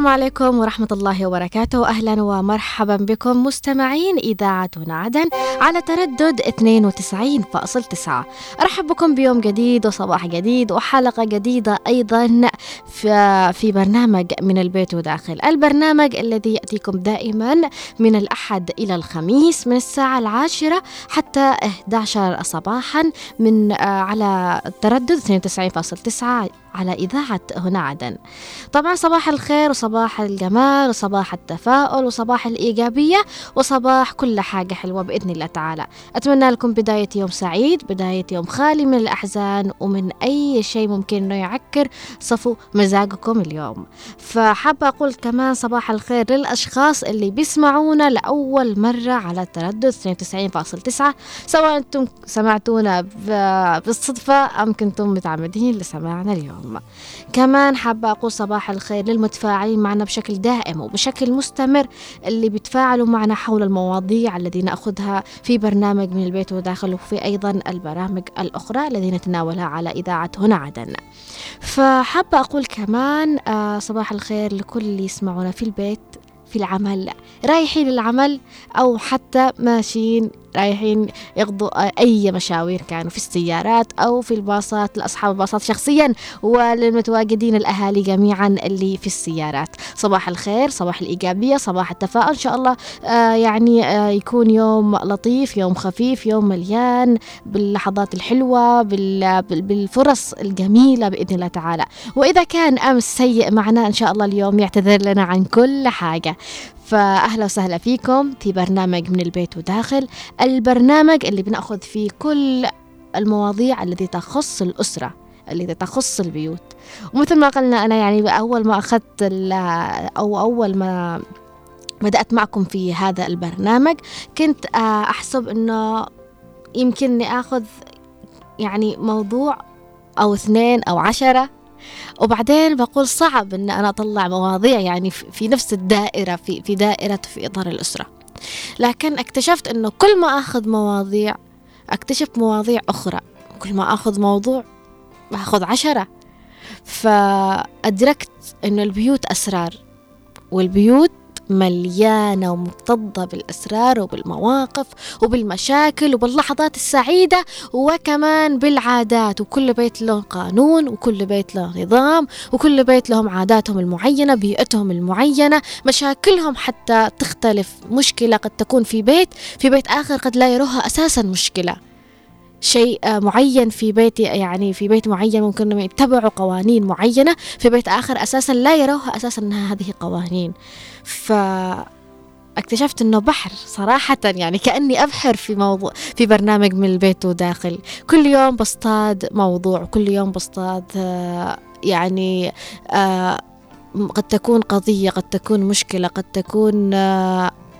السلام عليكم ورحمة الله وبركاته. أهلا ومرحبا بكم مستمعين إذاعة عدن على تردد 92.9 أرحب بكم بيوم جديد وصباح جديد وحلقة جديدة أيضا في, برنامج من البيت وداخل. البرنامج الذي يأتيكم دائما من الأحد إلى الخميس من الساعة العاشرة حتى 11 صباحا من آه، على تردد 92.9 على إذاعة هنا عدن. طبعا صباح الخير وصباح الجمال وصباح التفاؤل وصباح الإيجابية وصباح كل حاجة حلوة بإذن الله تعالى. أتمنى لكم بداية يوم سعيد بداية يوم خالي من الأحزان ومن أي شيء ممكن أنه يعكر صفو مزاجكم اليوم. فحابة أقول كمان صباح الخير للأشخاص اللي بيسمعونا لأول مرة على التردد 92.9 سواء أنتم سمعتونا بالصدفة أم كنتم متعمدين لسماعنا اليوم. اليوم. كمان حابة أقول صباح الخير للمتفاعلين معنا بشكل دائم وبشكل مستمر اللي بيتفاعلوا معنا حول المواضيع التي نأخذها في برنامج من البيت وداخل وفي أيضا البرامج الأخرى التي نتناولها على إذاعة هنا عدن. فحابة أقول كمان آه، صباح الخير لكل اللي يسمعونا في البيت في العمل رايحين العمل أو حتى ماشيين رايحين يقضوا أي مشاوير كانوا في السيارات أو في الباصات لأصحاب الباصات شخصيا وللمتواجدين الأهالي جميعا اللي في السيارات. صباح الخير صباح الإيجابية صباح التفاؤل. إن شاء الله آه يعني آه يكون يوم لطيف يوم خفيف يوم مليان باللحظات الحلوة بالفرص الجميلة بإذن الله تعالى. وإذا كان أمس سيء معنا إن شاء الله اليوم يعتذر لنا عن كل حاجة. فأهلا وسهلا فيكم في برنامج من البيت وداخل البرنامج اللي بنأخذ فيه كل المواضيع التي تخص الأسرة التي تخص البيوت. ومثل ما قلنا أنا يعني أول ما أخذت أو أول ما بدأت معكم في هذا البرنامج كنت آه، أحسب أنه يمكنني أخذ يعني موضوع أو اثنين أو عشرة وبعدين بقول صعب إن أنا أطلع مواضيع يعني في نفس الدائرة في في دائرة في إطار الأسرة. لكن اكتشفت إنه كل ما آخذ مواضيع اكتشف مواضيع أخرى. كل ما آخذ موضوع باخذ عشرة. فأدركت أنه البيوت أسرار والبيوت مليانة ومكتظة بالأسرار وبالمواقف وبالمشاكل وباللحظات السعيدة وكمان بالعادات. وكل بيت له قانون وكل بيت له نظام وكل بيت لهم عاداتهم المعينة بيئتهم المعينة مشاكلهم حتى تختلف. مشكلة قد تكون في بيت في بيت آخر قد لا يروها أساسا مشكلة. شيء معين في بيت يعني في بيت معين ممكن يتبعوا قوانين معينة في بيت آخر أساسا لا يروها أساسا أنها هذه قوانين ف اكتشفت إنه بحر صراحة يعني كأني أبحر في موضوع في برنامج من البيت وداخل. كل يوم بصطاد موضوع كل يوم بصطاد يعني قد تكون قضية قد تكون مشكلة قد تكون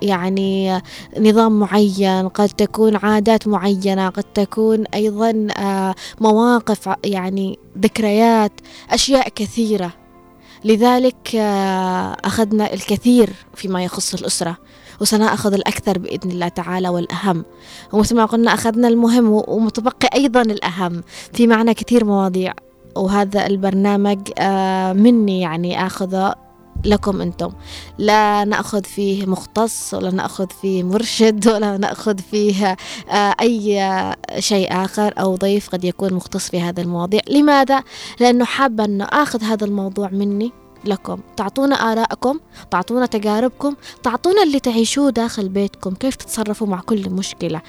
يعني نظام معين قد تكون عادات معينة قد تكون أيضا آه، مواقف يعني ذكريات أشياء كثيرة. لذلك آه، أخذنا الكثير فيما يخص الأسرة وسنأخذ الأكثر بإذن الله تعالى والأهم. ومثل ما قلنا أخذنا المهم ومتبقي أيضا الأهم في معنا كثير مواضيع. وهذا البرنامج آه، مني يعني آخذه لكم أنتم. لا نأخذ فيه مختص ولا نأخذ فيه مرشد ولا نأخذ فيه آه، أي شيء آخر أو ضيف قد يكون مختص في هذه المواضيع. لماذا؟ لأنه حابة أنه أخذ هذا الموضوع مني. لكم. تعطونا آراءكم تعطونا تجاربكم تعطونا اللي تعيشوه داخل بيتكم. كيف تتصرفوا مع كل مشكلة؟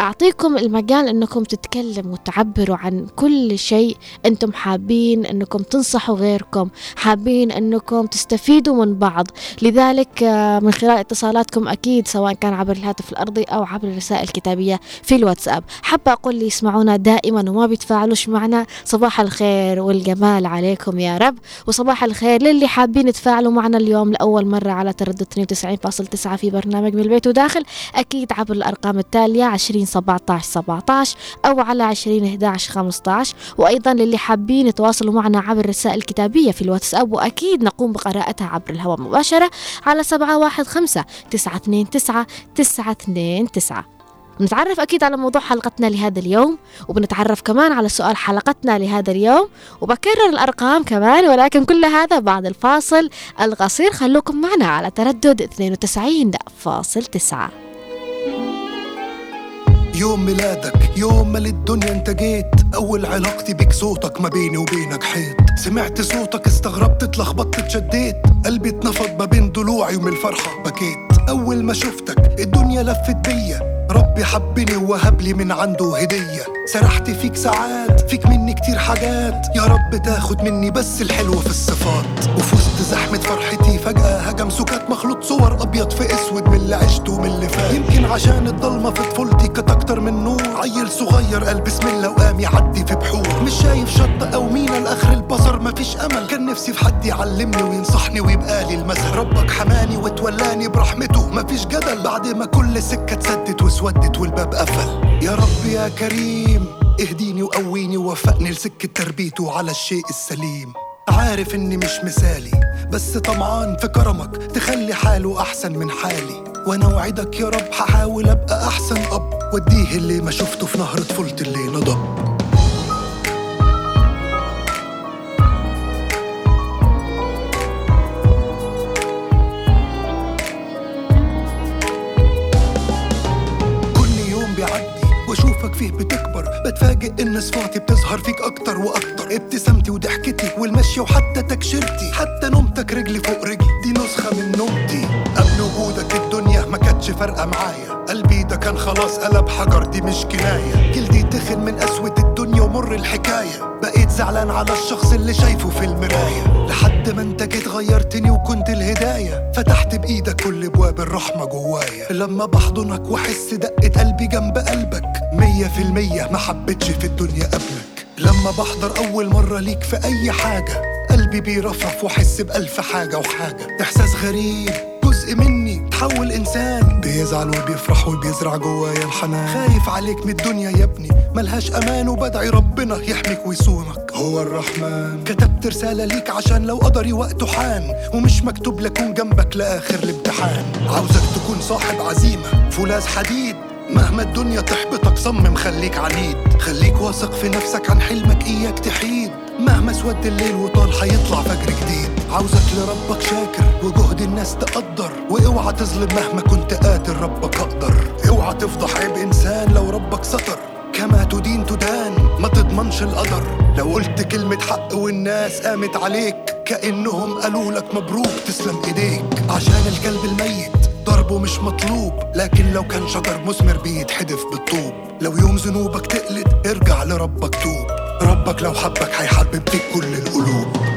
أعطيكم المجال أنكم تتكلموا وتعبروا عن كل شيء أنتم حابين أنكم تنصحوا غيركم حابين أنكم تستفيدوا من بعض. لذلك آه، من خلال اتصالاتكم أكيد سواء كان عبر الهاتف الأرضي أو عبر الرسائل الكتابية في الواتساب. حابة أقول لي يسمعونا دائما وما بيتفاعلوش معنا. صباح الخير والجمال عليكم يا رب وصباح الخير للي حابين يتفاعلوا معنا اليوم لأول مرة على تردد 92.9 في برنامج من البيت وداخل أكيد عبر الأرقام التالية 20 17 17 أو على 20 11 15 وأيضا للي حابين يتواصلوا معنا عبر الرسائل الكتابية في الواتساب وأكيد نقوم بقراءتها عبر الهواء مباشرة على 715 929 929 بنتعرف أكيد على موضوع حلقتنا لهذا اليوم وبنتعرف كمان على سؤال حلقتنا لهذا اليوم وبكرر الأرقام كمان ولكن كل هذا بعد الفاصل القصير. خلوكم معنا على تردد 92.9 يوم ميلادك يوم ما للدنيا انت جيت أول علاقتي بيك صوتك ما بيني وبينك حيط سمعت صوتك استغربت اتلخبطت اتشديت. قلبي اتنفض ما بين ضلوعي ومن الفرحة بكيت. أول ما شفتك الدنيا لفت بيا. ربي حبني ووهب لي من عنده هدية. سرحت فيك ساعات فيك مني كتير حاجات. يا رب تاخد مني بس الحلو في الصفات. وفي وسط زحمة فرحتي فجأة هجم سكات مخلوط صور أبيض في أسود من اللي عشته ومن اللي فات. يمكن عشان الضلمة في طفولتي كانت أكتر من نور. عيل صغير قال بسم الله وقام يعدي في بحور. مش شايف شط أو مينا لآخر البصر مفيش أمل. كان نفسي في حد يعلمني وينصحني ويبقى لي المثل. ربك حماني وتولاني برحمته مفيش جدل. بعد ما كل سكة اتسدت واسودت والباب قفل. يا رب يا كريم اهديني وقويني ووفقني لسكة تربيته على الشيء السليم. عارف إني مش مثالي بس طمعان في كرمك تخلي حاله أحسن من حالي. وأنا وعدك يا رب هحاول أبقى أحسن أب. واديه اللي ما شفته في نهر طفولتي اللي نضب. بتفاجئ إن صفاتي بتظهر فيك أكتر وأكتر. ابتسامتي وضحكتي والمشي وحتى تكشيرتي حتى نومتك رجلي فوق رجلي. دي نسخة من نومتي. قبل وجودك الدنيا ما كانتش فارقة معايا. قلبي ده كان خلاص قلب حجر دي مش كناية. جلدي تخن من قسوه الدنيا ومر الحكاية. بقيت زعلان على الشخص اللي شايفه في المراية. لحد ما انت جيت غيرتني وكنت الهداية. فتحت بإيدك كل ابواب الرحمة جوايا. لما بحضنك واحس دقة قلبي جنب قلبك. مية في المية ما حبيتش في الدنيا قبلك. لما بحضر أول مرة ليك في أي حاجة قلبي بيرفرف وأحس بألف حاجة وحاجة. إحساس غريب جزء مني تحول إنسان. بيزعل وبيفرح وبيزرع جوايا الحنان. خايف عليك من الدنيا يا ابني ملهاش أمان وبدعي ربنا يحميك ويصونك. هو الرحمن. كتبت رسالة ليك عشان لو قدري وقته حان ومش مكتوب لكون جنبك لآخر الامتحان. عاوزك تكون صاحب عزيمة فولاذ حديد. مهما الدنيا تحبطك صمم خليك عنيد. خليك واثق في نفسك عن حلمك إياك تحيد. مهما اسود الليل وطال هيطلع فجر جديد. عاوزك لربك شاكر وجهد الناس تقدر. واوعى تظلم مهما كنت قادر ربك أقدر. اوعى تفضح عيب إنسان لو ربك ستر. كما تدين تدان. ما تضمنش القدر. لو قلت كلمة حق والناس قامت عليك كأنهم قالوا لك مبروك تسلم إيديك. عشان الكلب الميت ضربه مش مطلوب لكن لو كان شجر مثمر بيتحدف بالطوب. لو يوم ذنوبك تقلد ارجع لربك توب. ربك لو حبك هيحبب فيك كل القلوب.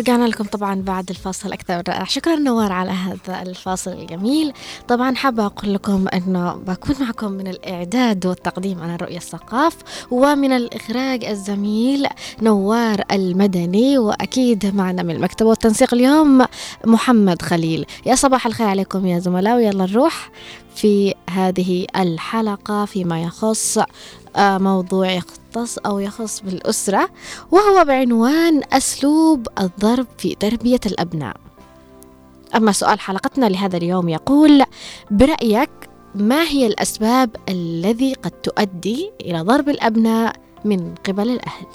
ورجعنا لكم طبعا بعد الفاصل أكثر. رائع شكرا نوار على هذا الفاصل الجميل. طبعا حابة أقول لكم أنه بكون معكم من الإعداد والتقديم أنا رؤية الثقاف ومن الإخراج الزميل نوار المدني وأكيد معنا من المكتب والتنسيق اليوم محمد خليل. يا صباح الخير عليكم يا زملاء ويلا نروح في هذه الحلقة فيما يخص موضوع يختص أو يخص بالأسرة وهو بعنوان أسلوب الضرب في تربية الأبناء أما سؤال حلقتنا لهذا اليوم يقول برأيك ما هي الأسباب الذي قد تؤدي إلى ضرب الأبناء من قبل الأهل؟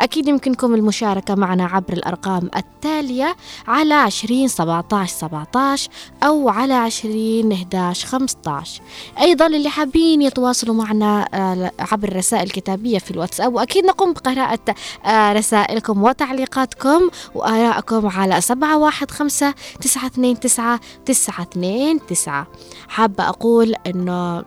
أكيد يمكنكم المشاركة معنا عبر الأرقام التالية على عشرين سبعتاش سبعتاش أو على عشرين إحداش خمستاش أيضا اللي حابين يتواصلوا معنا آه، عبر الرسائل الكتابية في الواتساب وأكيد نقوم بقراءة آه، رسائلكم وتعليقاتكم وآرائكم على سبعة واحد خمسة تسعة اثنين تسعة تسعة اثنين تسعة. حابة أقول أنه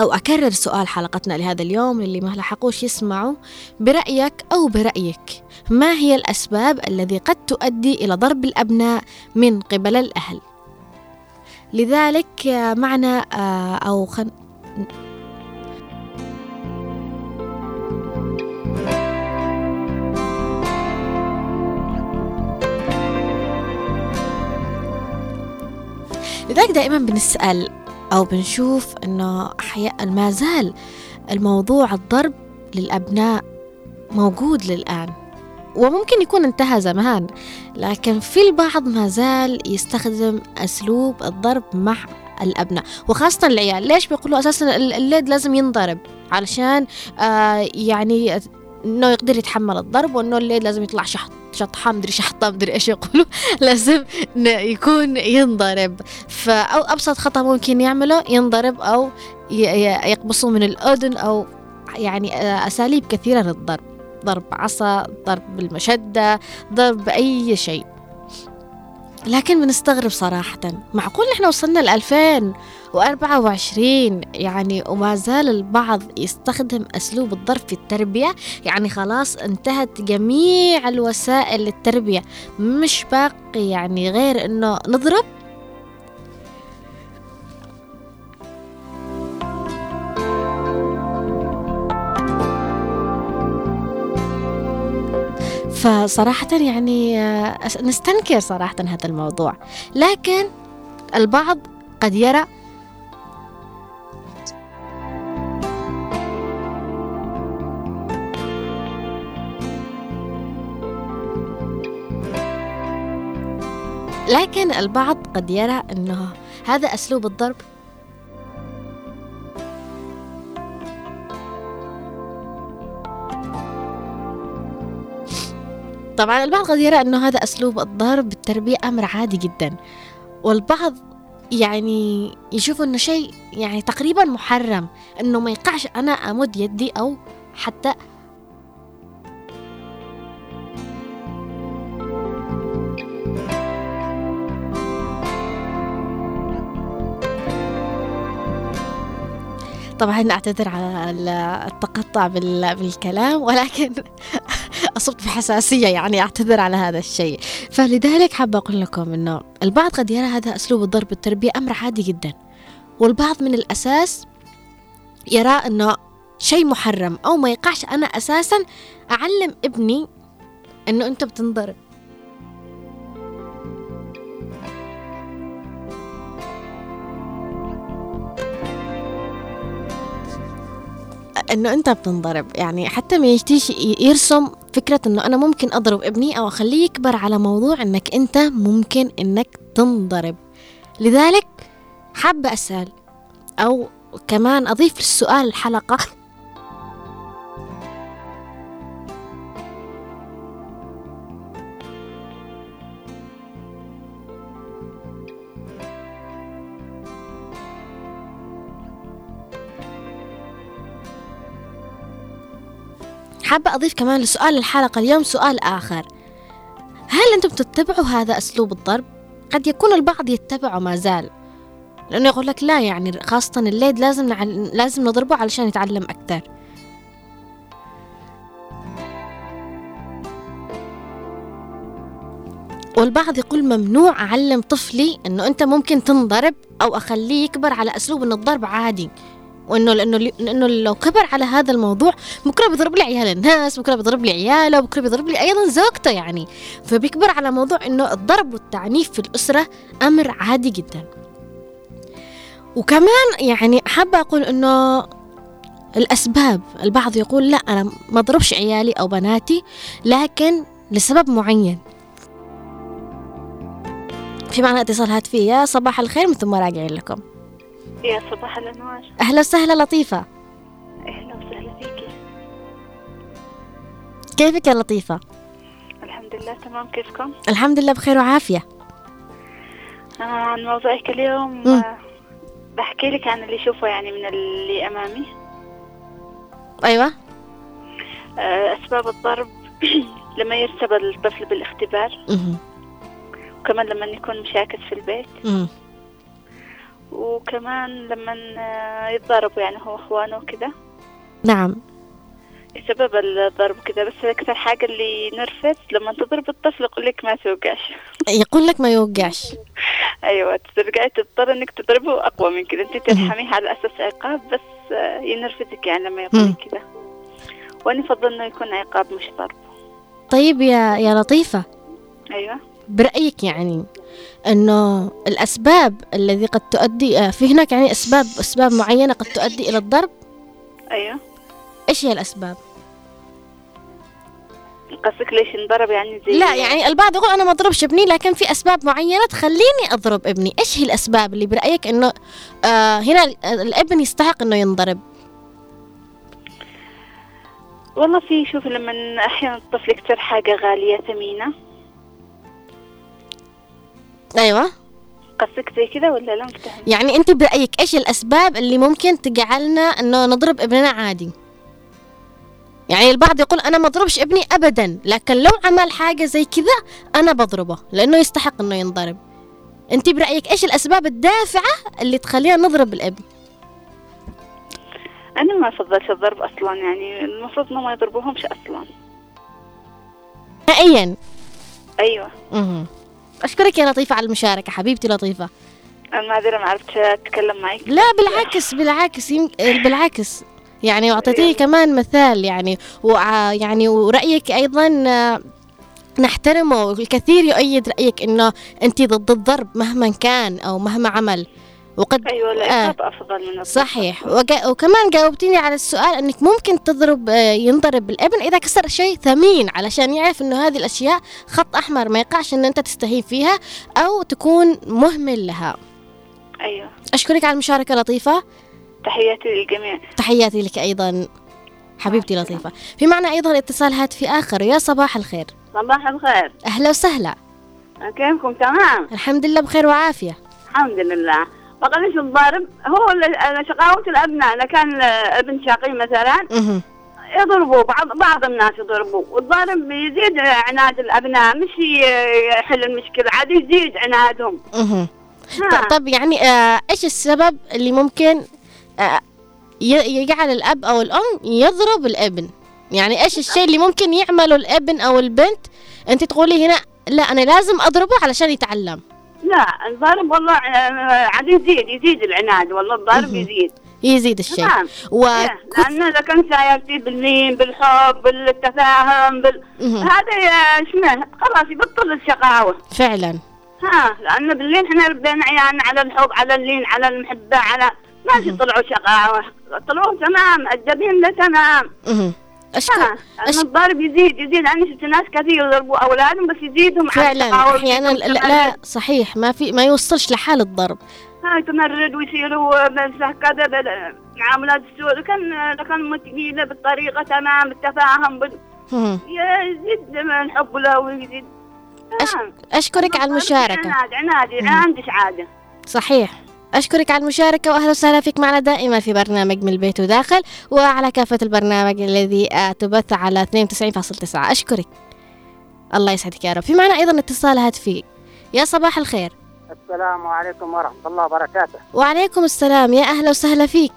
أو أكرر سؤال حلقتنا لهذا اليوم للي ما لحقوش يسمعوا. برأيك أو برأيك ما هي الأسباب الذي قد تؤدي إلى ضرب الأبناء من قبل الأهل؟ لذلك آه، معنا آه، أو خن... لذلك دائما بنسأل أو بنشوف أنه أحيانا ما زال الموضوع الضرب للأبناء موجود للآن وممكن يكون انتهى زمان لكن في البعض ما زال يستخدم أسلوب الضرب مع الأبناء وخاصة العيال. ليش بيقولوا أساسا الليد لازم ينضرب؟ علشان آه يعني إنه يقدر يتحمل الضرب وإنه الليل لازم يطلع شحط. شطحان مدري شحطة مدري إيش يقولوا. لازم يكون ينضرب. فأو أبسط خطأ ممكن يعمله ينضرب أو يقبصوه من الأذن أو يعني آه، أساليب كثيرة للضرب. ضرب عصا ضرب بالمشدة ضرب بأي شيء. لكن بنستغرب صراحة. معقول نحن وصلنا ل 2024 يعني وما زال البعض يستخدم أسلوب الضرب في التربية؟ يعني خلاص انتهت جميع الوسائل للتربية. مش باقي يعني غير إنه نضرب فصراحة يعني آه، نستنكر صراحة هذا الموضوع. لكن البعض قد يرى لكن البعض قد يرى أنه هذا أسلوب الضرب طبعا البعض قد يرى أنه هذا أسلوب الضرب بالتربية أمر عادي جدا والبعض يعني يشوف أنه شيء يعني تقريبا محرم أنه ما يقعش أنا أمد يدي أو حتى طبعا أعتذر على التقطع بالكلام ولكن أصبت في حساسية يعني أعتذر على هذا الشيء. فلذلك حابة أقول لكم أنه البعض قد يرى هذا أسلوب الضرب بالتربية أمر عادي جدا. والبعض من الأساس يرى أنه شيء محرم أو ما يقعش. أنا أساسا أعلم ابني أنه أنت بتنضرب. إنه أنت بتنضرب. يعني حتى ما يجتيش يرسم فكرة إنه أنا ممكن أضرب ابني أو أخليه يكبر على موضوع إنك أنت ممكن إنك تنضرب. لذلك حابة أسأل أو كمان أضيف للسؤال الحلقة حابة أضيف كمان لسؤال الحلقة اليوم سؤال آخر. هل أنتم تتبعوا هذا أسلوب الضرب؟ قد يكون البعض يتبعه ما زال. لأنه يقول لك لا يعني خاصة الليد لازم نعل... لازم نضربه علشان يتعلم أكثر. والبعض يقول ممنوع أعلم طفلي إنه أنت ممكن تنضرب أو أخليه يكبر على أسلوب إن الضرب عادي. وإنه لأنه لأنه لو كبر على هذا الموضوع بكره بيضرب لي عيال الناس بكره بيضرب لي عياله بكره بيضرب لي أيضا زوجته يعني. فبيكبر على موضوع إنه الضرب والتعنيف في الأسرة أمر عادي جدا. وكمان يعني حابة أقول إنه الأسباب البعض يقول لا أنا ما أضربش عيالي أو بناتي لكن لسبب معين. في معنا اتصال هاتفية صباح الخير مثل ما راجعين لكم. يا صباح الأنوار. أهلا وسهلا لطيفة. أهلا وسهلا فيكي كيفك يا لطيفة؟ الحمد لله تمام. كيفكم؟ الحمد لله بخير وعافية. آه عن موضوعك اليوم آه بحكي لك عن اللي شوفه يعني من اللي أمامي. أيوة. آه أسباب الضرب لما يرتبط الطفل بالاختبار. وكمان لما يكون مشاكس في البيت. وكمان لما يتضاربوا يعني هو إخوانه وكذا نعم. سبب الضرب كذا بس أكثر حاجة اللي نرفز لما تضرب الطفل يقول لك ما توقعش. يقول لك ما يوقعش. أيوة ترجعي تضطر إنك تضربه أقوى من كذا أنت تلحميه على أساس عقاب بس ينرفزك يعني لما يقول كذا وأنا أفضل إنه يكون عقاب مش ضرب. طيب يا يا لطيفة. أيوة. برأيك يعني إنه الأسباب الذي قد تؤدي آه، في هناك يعني أسباب أسباب معينة قد تؤدي إلى الضرب؟ أيوه. إيش هي الأسباب؟ قصدك ليش انضرب يعني زي لا يعني البعض يقول أنا ما أضربش ابني لكن في أسباب معينة تخليني أضرب ابني. إيش هي الأسباب اللي برأيك إنه آه هنا ال- الابن يستحق إنه ينضرب؟ والله في شوف لما أحيانا الطفل يكتر حاجة غالية ثمينة أيوه. قصدك زي كذا ولا لا مفتهم يعني أنت برأيك إيش الأسباب اللي ممكن تجعلنا إنه نضرب ابننا عادي؟ يعني البعض يقول أنا ما أضربش ابني ابدا لكن لو عمل حاجة زي كذا أنا بضربه لأنه يستحق إنه ينضرب. أنت برأيك إيش الأسباب الدافعة اللي تخلينا نضرب الابن؟ أنا ما افضلش الضرب أصلا يعني المفروض إنه ما يضربوهمش أصلا. نهائيا. أيوه. مهم. أشكرك يا لطيفة على المشاركة حبيبتي لطيفة. أنا معذرة ما عرفت أتكلم معك. لا بالعكس بالعكس يم... بالعكس. يعني واعطيتيني كمان مثال يعني وع... يعني ورأيك أيضا آه، نحترمه والكثير يؤيد رأيك إنه انت ضد الضرب مهما كان أو مهما عمل. وقد أيوه آه. افضل من الضرب صحيح. وج... وكمان جاوبتيني على السؤال إنك ممكن تضرب آه، ينضرب الإبن إذا كسر شيء ثمين علشان يعرف إنه هذه الأشياء خط أحمر ما يقعش إن أنت تستهين فيها أو تكون مهمل لها. أيوه. أشكرك على المشاركة لطيفه تحياتي للجميع. تحياتي لك أيضا. حبيبتي لطيفة. في معنا أيضا اتصال هاتفي آخر. يا صباح الخير. صباح الخير. أهلا وسهلا. كيفكم تمام؟ الحمد لله بخير وعافية. الحمد لله. بقى ليش الضرب هو ال- شقاوة الأبناء إذا كان ابن شقي مثلا. يضربوا بعض بعض الناس يضربوا والضرب يزيد عناد الأبناء مش يحل المشكلة عاد يزيد عنادهم مهم. ها. ط- طب يعني آه إيش السبب اللي ممكن آه يجعل الأب أو الأم يضرب الابن يعني إيش الشيء اللي ممكن يعمله الابن أو البنت أنت تقولي هنا لا أنا لازم أضربه علشان يتعلم لا الضرب والله آه، عاد يزيد يزيد العناد والله الضرب. يزيد. يزيد الشيء. تمام و... لأنه إذا كان ساير فيه باللين بالحب بالتفاهم بال... هذا يا شمه خلاص يبطل الشقاوة. فعلا. ها لأن بالليل إحنا ربينا عيالنا على الحب على اللين على المحبة على ما طلعوا شقاوة. طلعوا تمام الجبين له تمام. ها لأن الضرب يزيد يزيد. أنا شفت ناس كثير يضربوا أولادهم بس يزيدهم فعلا أحيانا لا, لا صحيح. ما في ما يوصلش لحال الضرب. ها يتمرد ويصيروا بس كذا بال- معاملات السوء. كان كان متقيلة بالطريقة تمام بالتفاهم بال... يزيد الحب له ويزيد. أش- تمام. أشكرك على المشاركة. عناد عناد عندش عادة. صحيح. أشكرك على المشاركة وأهلا وسهلا فيك معنا دائما في برنامج من البيت وداخل وعلى كافة البرنامج الذي تبث على 92.9 أشكرك. الله يسعدك يا رب. في معنا أيضا اتصال هاتفي. يا صباح الخير. السلام عليكم ورحمة الله وبركاته. وعليكم السلام. يا أهلا وسهلا فيك.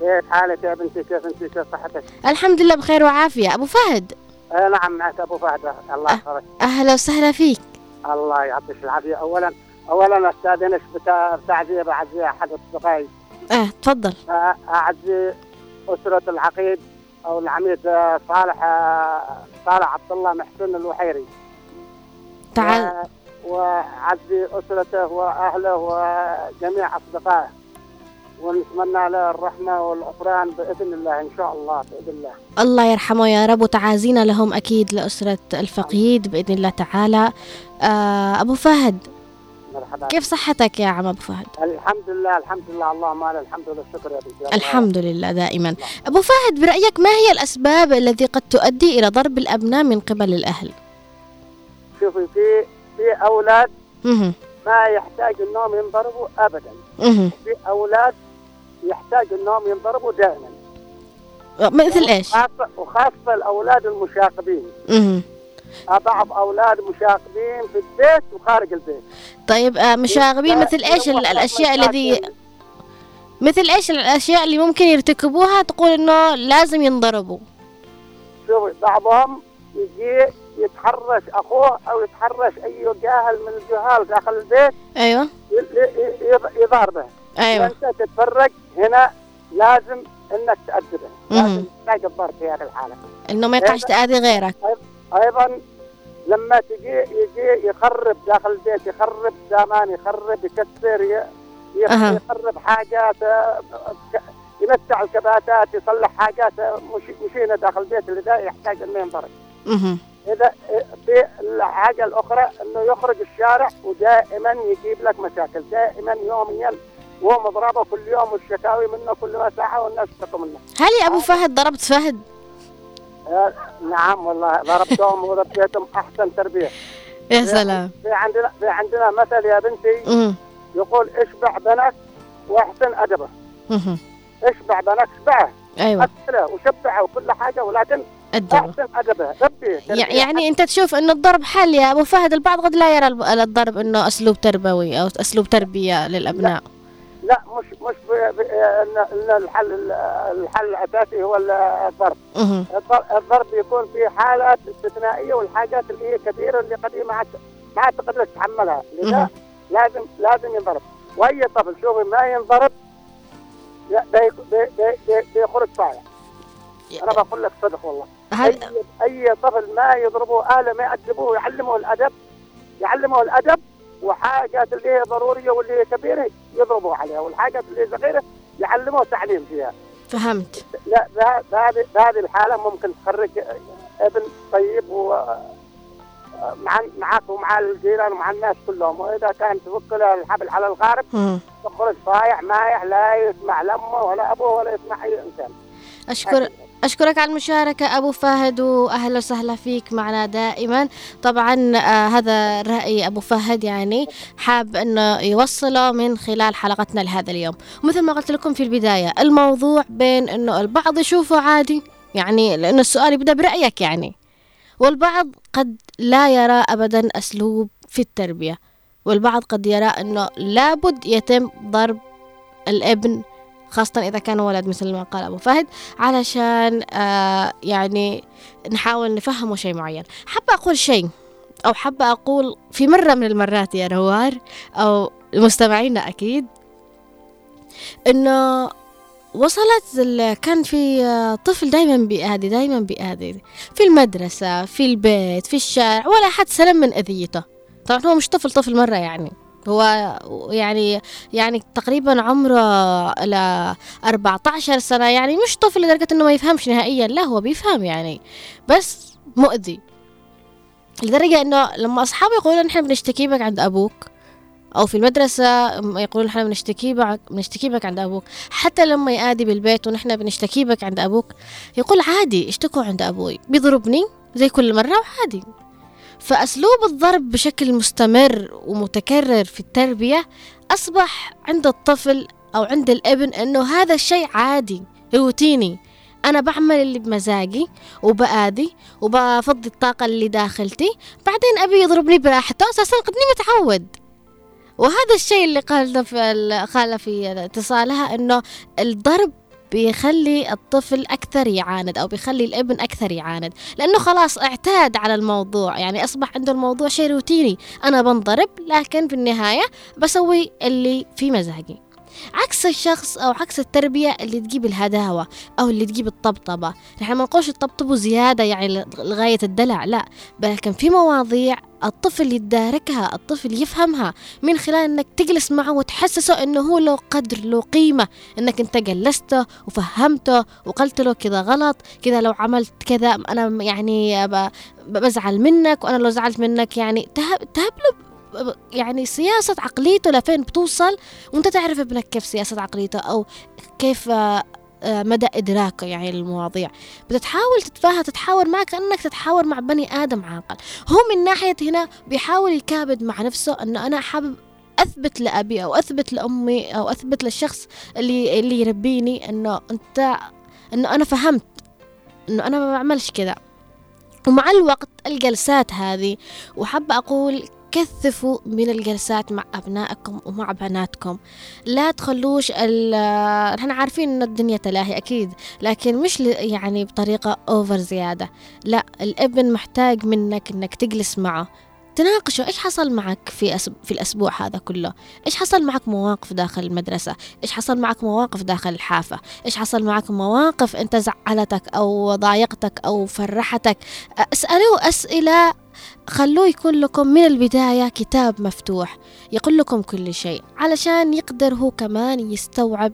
كيف حالك يا بنتي؟ كيف أنت؟ كيف صحتك؟ الحمد لله بخير وعافية. أبو فهد. آه نعم معك أبو فهد. الله أه. يحفظك أهلا وسهلا فيك. الله يعطيك العافية. اولا اولا استاذنك بتعزية بعزية أحد أصدقائي. آه تفضل. أعزي أسرة العقيد أو العميد آه، صالح آه، صالح عبد الله محسن الوحيري. تعال. و- وأعزي أسرته وأهله وجميع أصدقائه. ونتمنى له الرحمة والغفران بإذن الله إن شاء الله بإذن الله. الله يرحمه يا رب وتعازينا لهم أكيد لأسرة الفقيد بإذن الله تعالى. آه أبو فهد مرحبا كيف صحتك يا عم أبو فهد؟ الحمد لله الحمد لله. اللهم لك الحمد والشكر يا بنتي الله الحمد لله دائما. أبو فهد برأيك ما هي الأسباب التي قد تؤدي إلى ضرب الأبناء من قبل الأهل؟ شوفي في في أولاد مهم. ما يحتاج انهم ينضربوا ابدا. مهم. في أولاد يحتاج انهم ينضربوا دائما. مثل وخاصة, وخاصة الأولاد المشاغبين. بعض أولاد مشاغبين في البيت وخارج البيت. طيب آه، مشاغبين مثل إيش ال- الأشياء الذي مثل إيش الأشياء اللي ممكن يرتكبوها تقول إنه لازم ينضربوا؟ شوفي بعضهم يجي يتحرش أخوه أو يتحرش أي جاهل من الجهال داخل البيت. ي- يضاربه أيوة. وانت تتفرج هنا لازم إنك تأدبه. لازم تحتاج الضرب في هذه الحالة. إنه ما يقعش تأذي غيرك. أيضا لما تجي يجي يخرب داخل البيت يخرب سامان يخرب يكسر. يخرب حاجات يمسع الكباتات يصلح حاجات مش مشينا داخل البيت اللي ده يحتاج إنه ينضرب مهم. إذا في الحاجة الأخرى إنه يخرج الشارع ودائما يجيب لك مشاكل دائما يوميا ومضربه كل يوم والشكاوي منه كل ما ساعة والناس تشتكوا منه هل يا أبو فهد ضربت فهد نعم والله ضربتهم وربيتهم أحسن تربية. يا سلام. في عندنا في عندنا مثل يا بنتي مهم. يقول اشبع بنك واحسن أدبه. اشبع بنك اشبعه. أيوه. اكله وشبعه وكل حاجة ولكن الدبه أحسن أدبه. ربيه يع- يعني أنت تشوف إنه الضرب حل يا أبو فهد البعض قد لا يرى الضرب إنه أسلوب تربوي أو أسلوب تربية للأبناء. لا. مش مش ب- ان الحل الحل الأساسي هو الضرب. الضرب, يكون في حالات استثنائية والحاجات اللي هي كثيره اللي قد ما عاد ما عاد تقدر تتحملها. لذا لازم لازم ينضرب. وأي طفل شوفي ما ينضرب لا، بي- بي- بي- بي- بيخرج صايع أنا بقول لك صدق والله. اي هل اي طفل ما يضربوه اهله ما يأدبوه يعلموه الأدب يعلموه الأدب وحاجات اللي هي ضرورية واللي هي كبيرة يضربوا عليها والحاجات اللي هي صغيرة يعلموه تعليم فيها. فهمت. لا بهذه بهذه الحالة ممكن تخرج ابن طيب و مع معك ومع الجيران ومع الناس كلهم. وإذا كان تفك له الحبل على الغارب. تخرج صايع مايح لا يسمع لامه ولا أبوه ولا يسمع أي إنسان. اشكر أشكرك على المشاركة أبو فهد وأهلا وسهلا فيك معنا دائما. طبعا آه هذا رأي أبو فهد يعني حاب أنه يوصله من خلال حلقتنا لهذا اليوم. مثل ما قلت لكم في البداية الموضوع بين أنه البعض يشوفه عادي يعني لأن السؤال يبدأ برأيك يعني. والبعض قد لا يرى أبدا أسلوب في التربية والبعض قد يرى أنه لابد يتم ضرب الابن خاصة إذا كان ولد مثل ما قال أبو فهد علشان آه يعني نحاول نفهمه شيء معين. حابة أقول شيء أو حابة أقول في مرة من المرات يا روار أو المستمعين أكيد إنه وصلت كان في آه، طفل دايما بيأذي دايما بيأذي في المدرسة في البيت في الشارع ولا حد سلم من أذيته. طبعا هو مش طفل طفل مرة يعني. هو يعني يعني تقريبا عمره إلى 14 سنة يعني مش طفل لدرجة إنه ما يفهمش نهائيا. لا هو بيفهم يعني بس مؤذي. لدرجة إنه لما أصحابه يقولون نحن بنشتكي بك عند أبوك أو في المدرسة يقولون نحن بنشتكي بك بنشتكي بك عند أبوك حتى لما يأذي بالبيت ونحن بنشتكي بك عند أبوك يقول عادي اشتكوا عند أبوي بيضربني زي كل مرة وعادي. فأسلوب الضرب بشكل مستمر ومتكرر في التربية أصبح عند الطفل أو عند الابن أنه هذا الشيء عادي روتيني. أنا بعمل اللي بمزاجي وبآذي وبفضي الطاقة اللي داخلتي بعدين أبي يضربني براحته أساسا قدني متعود. وهذا الشيء اللي قال في ال- قال في اتصالها أنه الضرب بيخلي الطفل أكثر يعاند أو بيخلي الابن أكثر يعاند لأنه خلاص اعتاد على الموضوع يعني أصبح عنده الموضوع شيء روتيني أنا بنضرب لكن في النهاية بسوي اللي في مزاجي. عكس الشخص أو عكس التربية اللي تجيب الهداوة أو اللي تجيب الطبطبة. نحن ما نقولش الطبطبوا زيادة يعني لغاية الدلع لا. لكن في مواضيع الطفل يتداركها الطفل يفهمها من خلال إنك تجلس معه وتحسسه إنه هو له قدر له قيمة إنك أنت جلسته وفهمته وقلت له كذا غلط كذا لو عملت كذا أنا يعني بزعل منك وأنا لو زعلت منك يعني تهب, تهب له يعني سياسة عقليته لفين بتوصل؟ وانت تعرف ابنك كيف سياسة عقليته أو كيف آه، آه، مدى إدراكه يعني للمواضيع. بتتحاول تتفاهم تتحاور معك كأنك تتحاور مع بني آدم عاقل. هو من ناحية هنا بيحاول يكابد مع نفسه أنه أنا حابب أثبت لأبي أو أثبت لأمي أو أثبت للشخص اللي اللي يربيني أنه أنت أنه أنا فهمت أنه أنا ما بعملش كذا ومع الوقت الجلسات هذه وحابة أقول كثفوا من الجلسات مع أبنائكم ومع بناتكم. لا تخلوش ال- نحن عارفين إن الدنيا تلاهي أكيد لكن مش يعني بطريقة أوفر زيادة. لا الابن محتاج منك إنك تجلس معه. تناقشوا إيش حصل معك في. في الأسبوع هذا كله؟ إيش حصل معك مواقف داخل المدرسة؟ إيش حصل معك مواقف داخل الحافة؟ إيش حصل معك مواقف أنت زعلتك أو ضايقتك أو فرحتك؟ اسالوه أسئلة خلوه يكون لكم من البداية كتاب مفتوح يقول لكم كل شيء علشان يقدر هو كمان يستوعب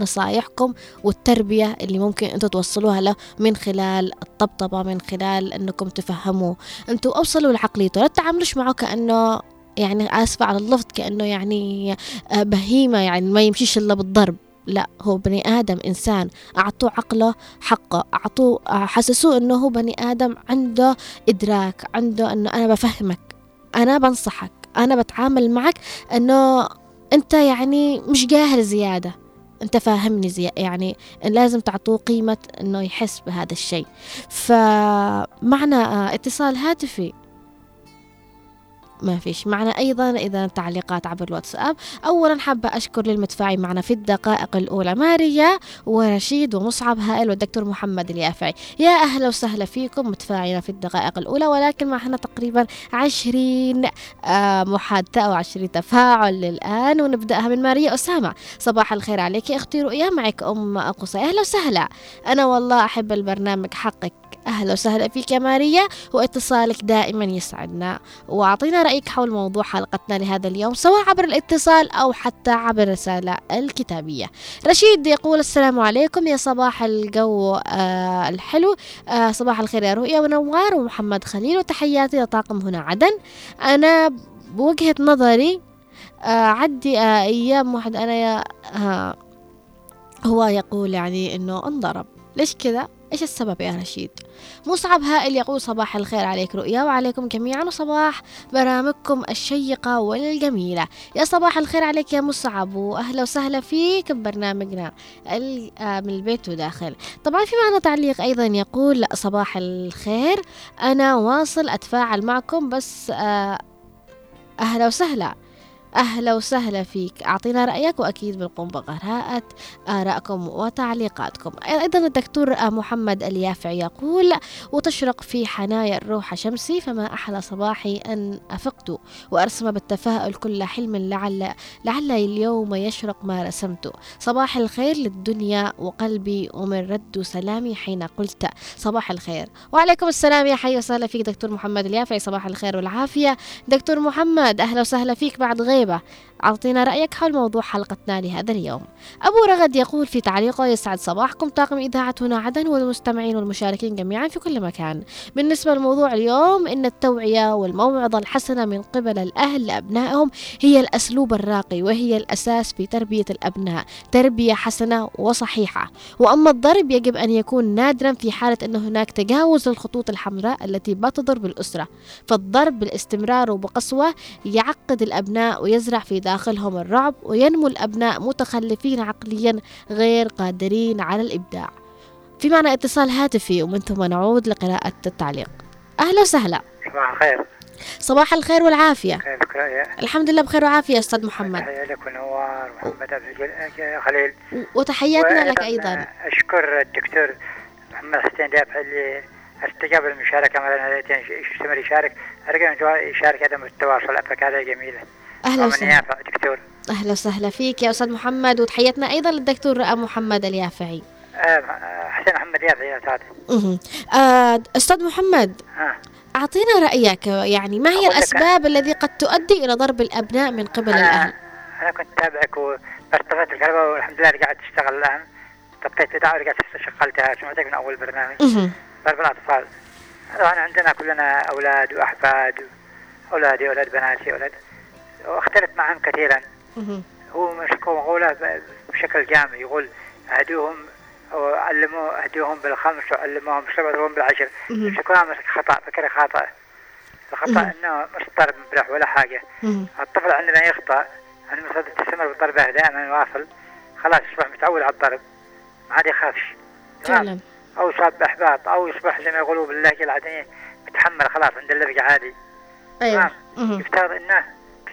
نصايحكم والتربية اللي ممكن أنتم توصلوها له من خلال الطبطبة من خلال أنكم تفهموا أنتم أوصلوا لعقليته لا تتعاملوش معه كأنه يعني آسفة على اللفظ كأنه يعني آه، بهيمة يعني ما يمشيش إلا بالضرب. لا هو بني آدم إنسان. أعطوه عقله حقه. أعطوه حسسوه أنه هو بني آدم عنده إدراك عنده أنه أنا بفهمك أنا بنصحك أنا بتعامل معك أنه أنت يعني مش جاهل زيادة. أنت فاهمني زي يعني لازم تعطوه قيمة أنه يحس بهذا الشيء. فمعنى آه، اتصال هاتفي ما فيش معنا أيضا إذا تعليقات عبر الواتساب. أولا حابة أشكر للمتفاعل معنا في الدقائق الأولى ماريا ورشيد ومصعب هائل والدكتور محمد اليافعي. يا أهلا وسهلا فيكم متفاعلين في الدقائق الأولى ولكن معنا تقريبا عشرين آه، محادثة أو عشرين تفاعل الآن. ونبدأها من ماريا أسامة. صباح الخير عليك أختي رؤيا معك أم قصي. أهلا وسهلا. أنا والله أحب البرنامج حقك. أهلا وسهلا فيك يا ماريا واتصالك دائما يسعدنا. وأعطينا رأيك حول موضوع حلقتنا لهذا اليوم سواء عبر الاتصال أو حتى عبر الرسالة الكتابية. رشيد يقول السلام عليكم يا صباح الجو آه الحلو. آه صباح الخير يا رؤيا ونوار ومحمد خليل وتحياتي لطاقم هنا عدن. أنا بوجهة نظري آه عدي آه أيام واحد أنا يا آه هو يقول يعني إنه انضرب. ليش كذا؟ إيش السبب يا رشيد مصعب هائل يقول صباح الخير عليك رؤيا وعليكم جميعا وصباح برامجكم الشيقة والجميلة. يا صباح الخير عليك يا مصعب وأهلا وسهلا فيك ببرنامجنا آه، من البيت وداخل. طبعا في معنا تعليق أيضا يقول صباح الخير أنا واصل أتفاعل معكم بس آه، أهلا وسهلا. أهلا وسهلا فيك. أعطينا رأيك وأكيد بنقوم بقراءة آرائكم وتعليقاتكم. أيضا الدكتور محمد اليافعي يقول وتشرق في حنايا الروح شمسي فما أحلى صباحي أن أفقت وأرسم بالتفاؤل كل حلم لعل لعل اليوم يشرق ما رسمت. صباح الخير للدنيا وقلبي ومن رد سلامي حين قلت. صباح الخير. وعليكم السلام يا حي وسهلا فيك دكتور محمد اليافعي. صباح الخير والعافية. دكتور محمد أهلا وسهلا فيك بعد غير 对吧？أعطينا رأيك حول موضوع حلقتنا لهذا اليوم. أبو رغد يقول في تعليقه يسعد صباحكم. طاقم إذاعة هنا عدن والمستمعين والمشاركين جميعا في كل مكان. بالنسبة لموضوع اليوم إن التوعية والموعظة الحسنة من قبل الأهل لأبنائهم هي الأسلوب الراقي وهي الأساس في تربية الأبناء. تربية حسنة وصحيحة. وأما الضرب يجب أن يكون نادرا في حالة أن هناك تجاوز الخطوط الحمراء التي بتضر بالأسرة. فالضرب بالاستمرار وبقسوة يعقد الأبناء ويزرع في داخلهم الرعب وينمو الأبناء متخلفين عقليا غير قادرين على الإبداع. في معنى اتصال هاتفي ومن ثم نعود لقراءة التعليق. أهلا وسهلا. صباح الخير. صباح الخير والعافية؟ الحمد لله بخير وعافية أستاذ محمد. تحية لك ونوار محمد عبد خليل. وتحياتنا لك أيضا. أشكر الدكتور محمد حسين دافع اللي استجاب المشاركة يستمر يشارك؟ أرجو يشارك هذا التواصل أفك هذا جميلة. أهلا وسهلا. دكتور. أهلا وسهلا فيك يا أستاذ محمد وتحياتنا أيضا للدكتور محمد اليافعي. آه حسين محمد يافعي يا أستاذ. آه أستاذ محمد آه. أعطينا رأيك يعني ما هي الأسباب الذي قد تؤدي إلى ضرب الأبناء من قبل أنا الأهل؟ أنا كنت أتابعك وارتفعت الكهرباء والحمد لله رجعت تشتغل الآن. طفيت بدعوة ورجعت شغلتها سمعتك من أول برنامج. ضرب الأطفال. طبعا عندنا كلنا أولاد وأحفاد أولادي أولاد بناتي أولاد واختلف معهم كثيرا. هو مسكوا مقولة بشكل جامع يقول أهدوهم وعلموا أهدوهم بالخمس وعلموهم بالسبع بالعشر شكوها مسك خطأ فكرة خاطئ الخطأ إنه مش ضرب مبرح ولا حاجة. الطفل عندما يخطأ المفروض تستمر بضربه دائما واصل. خلاص يصبح متعود على الضرب ما عاد يخافش. فعلا. أو يصاب باحباط أو يصبح زي ما يقولوا باللهجة العادية متحمل خلاص عند اللبق عادي. أيوه. يفترض إنه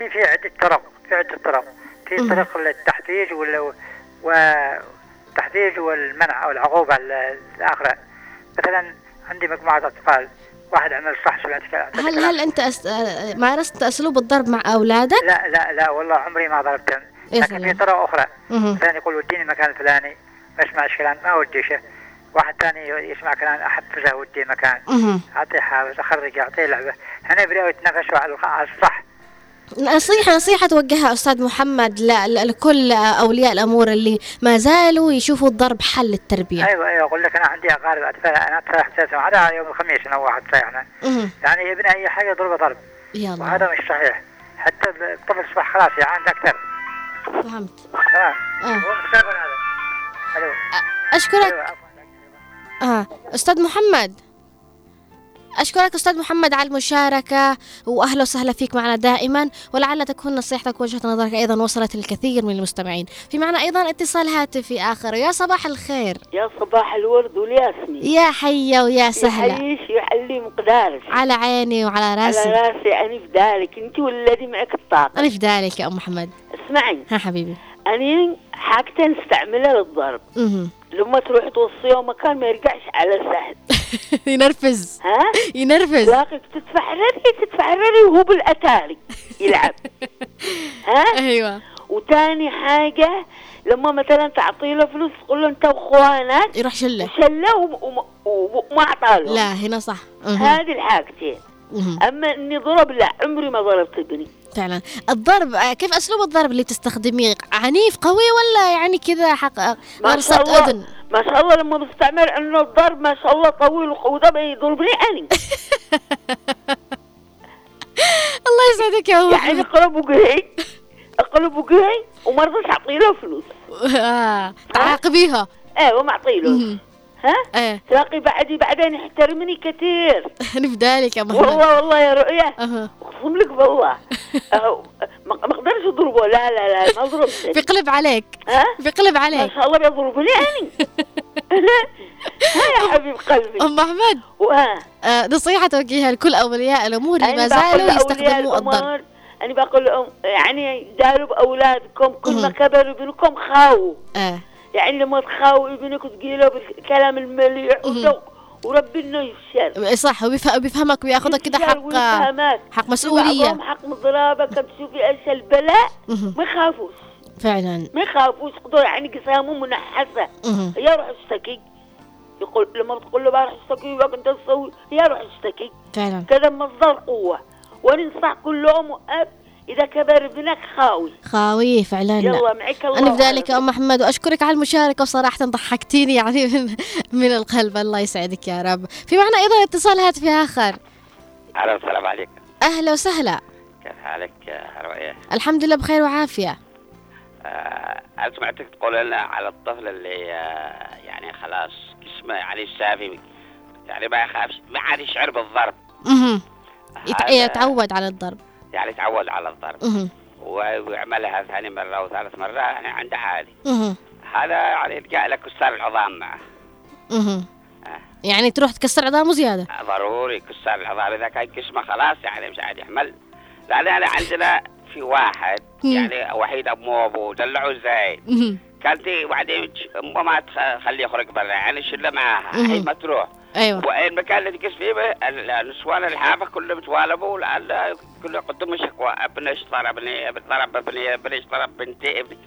في في عدة طرق في عدة طرق. في طرق للتحفيز ولا والتحفيز والمنع أو العقوبة الاخرى مثلا عندي مجموعة أطفال واحد عمل صح سمعت هل هل أنت أس... مارست اسلوب الضرب مع أولادك؟ لا لا لا والله عمري ما ضربتهم. لكن في طرق أخرى. مثلا يقول وديني مكان الفلاني ما يسمعش كلام ما وديشه واحد ثاني يسمع كلام احفزه ودي مكان. أعطيه حافز أخرج أعطيه لعبة. هنا يبداوا يتنافسوا على الصح. نصيحة نصيحة توجهها أستاذ محمد لكل أولياء الأمور اللي ما زالوا يشوفوا الضرب حل التربية أيوه أيوه. أقول لك أنا عندي اطفال أنا اطفال حساسه هذا يوم الخميس أنا واحد مهم. يعني ابن أي حاجة يضربه ضرب. الله وهذا مش صحيح. حتى الطفل اصبح خلاص يعاند أكثر فهمت. تمام آه. هو مستقبل هذا. أشكرك. عفوا. آه. أستاذ محمد. أشكرك أستاذ محمد على المشاركة وأهلا وسهلا فيك معنا دائما ولعل تكون نصيحتك وجهة نظرك أيضا وصلت للكثير من المستمعين. في معنا أيضا اتصال هاتفي آخر. يا صباح الخير. يا صباح الورد والياسمين. يا حيا ويا سهلا. يحييش يحلي مقدارك. على عيني وعلى على راسي. راسي أنا في دالك أنت والذي معك الطاقة. أنا في ذلك يا أم محمد. اسمعي. ها حبيبي. أنا حاجتين أستعملها للضرب. لما تروح توصيه مكان ما يرجعش على سهل ينرفز. ها؟ ينرفز. تلاقيك تتفحرري تتفحرري وهو بالأتاري يلعب. ها؟ أيوه. وتاني حاجة لما مثلا تعطي له فلوس تقول له أنت وإخوانك يروح شله. وشله وم- وم- وما اعطاله لا هنا صح. هذه الحاجتين. أما إني ضرب لا عمري ما ضربت ابني فعلا. الضرب آه، كيف أسلوب الضرب اللي تستخدميه؟ عنيف قوي ولا يعني كذا حق ما الله أذن؟ ما شاء الله لما بستعمل إنه الضرب ما شاء الله طويل وده يضربني اني الله يسعدك يا ام يعني اقلب وجهي اقلب وجهي وما رضيتش اعطي له فلوس. آه، تعاقبيها. إيه وما اعطي له. ها؟ إيه. تلاقي بعدي بعدين يحترمني كثير. أنا ذلك يا محمد والله والله يا أها. أقسم لك بالله. ما ما أقدرش أضربه. لا لا لا ما أضربش. بيقلب عليك. ها؟ بيقلب ما عليك. شاء الله بيضربني اني ها يا حبيب قلبي. أم محمد وها آه، نصيحة توجهها لكل أولياء الأمور اللي ما زالوا يستخدموا الضرب. أنا بقول لهم يعني داروا بأولادكم كل ما مهم. كبر ابنكم خاووا آه. يعني لما تخاووا ابنك وتقيله بالكلام المليح مهم. وربي إنه يفشل صح وبيف- بيفهمك وياخذك كده حق. حق بعضهم حق مضرابة كم تشوفي إيش البلاء. ما يخافوش. فعلا. ما يخافوش قدوا يعني قسامهم منحسة. مهم. يا روح اشتكي. يقول لما بتقول له بروح اشتكي بقى أنت تسوي. يا روح اشتكي. فعلا. كذا مصدر قوة. وننصح كل أم وأب إذا كبر ابنك خاوي. خاوي فعلا يلا معك الله أنا بذلك يا وخير. أم محمد وأشكرك على المشاركة وصراحة ضحكتيني يعني من, من القلب. الله يسعدك يا رب. في معنا أيضا اتصال هاتفي آخر. أهلا السلام عليكم أهلا وسهلا. كيف حالك؟ يا رؤية؟ الحمد لله بخير وعافية. آه، أنا سمعتك تقول لنا على الطفل اللي آه، يعني خلاص جسمه يعني سافي يعني ما يخافش ما عاد يشعر بالضرب. هذا يتعود على الضرب. يعني تعود على الضرب ويعملها ثاني مرة وثالث مرة يعني عنده عادي. هذا يعني يلقى لك كسار العظام معه. آه. يعني تروح تكسر عظامه زيادة ضروري كسار العظام إذا كان جسمه خلاص يعني مش عاد يحمل لا لا لا عندنا في واحد. يعني وحيد أمه وأبوه دلعوه زايد. كانت بعدين أمه ما تخليه يخرج برا يعني شلة معاها. حين ما تروح أيوة. والمكان اللي تقص فيه ال- النسوان الحافه كلهم توالبوا لأن كله يقدموا شكوى. ابني إيش ضربني ابني ابني ابني إيش ضرب بنتي؟ ابني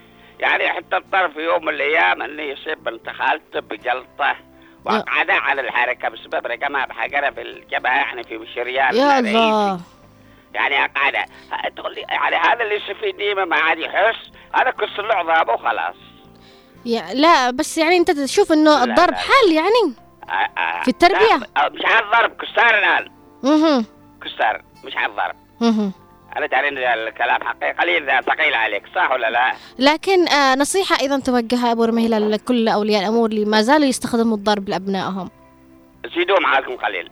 يعني حتى اضطر في يوم من الأيام انه يصيب بنت خالته بجلطة. وقعدها على الحركة بسبب رقمها بحجرة في الجبهة يعني في شريان يا رئيسي. الله. يعني قاعدة. تقول لي يعني هذا اللي يستفيد ديما ما عاد يحس. هذا كسر له عظامه وخلاص يا لا بس يعني أنت تشوف لا، الضرب. حل يعني. في التربية؟ مش على الضرب كسار الآن مهم. كسار مش على الضرب مهم. أنا تعرف إن الكلام حقيقي قليل ثقيل عليك صح ولا لا؟ لكن آه نصيحة أيضا توجهها أبو رميلة لكل أولياء الأمور اللي ما زالوا يستخدموا الضرب لأبنائهم زيدوا معاكم قليل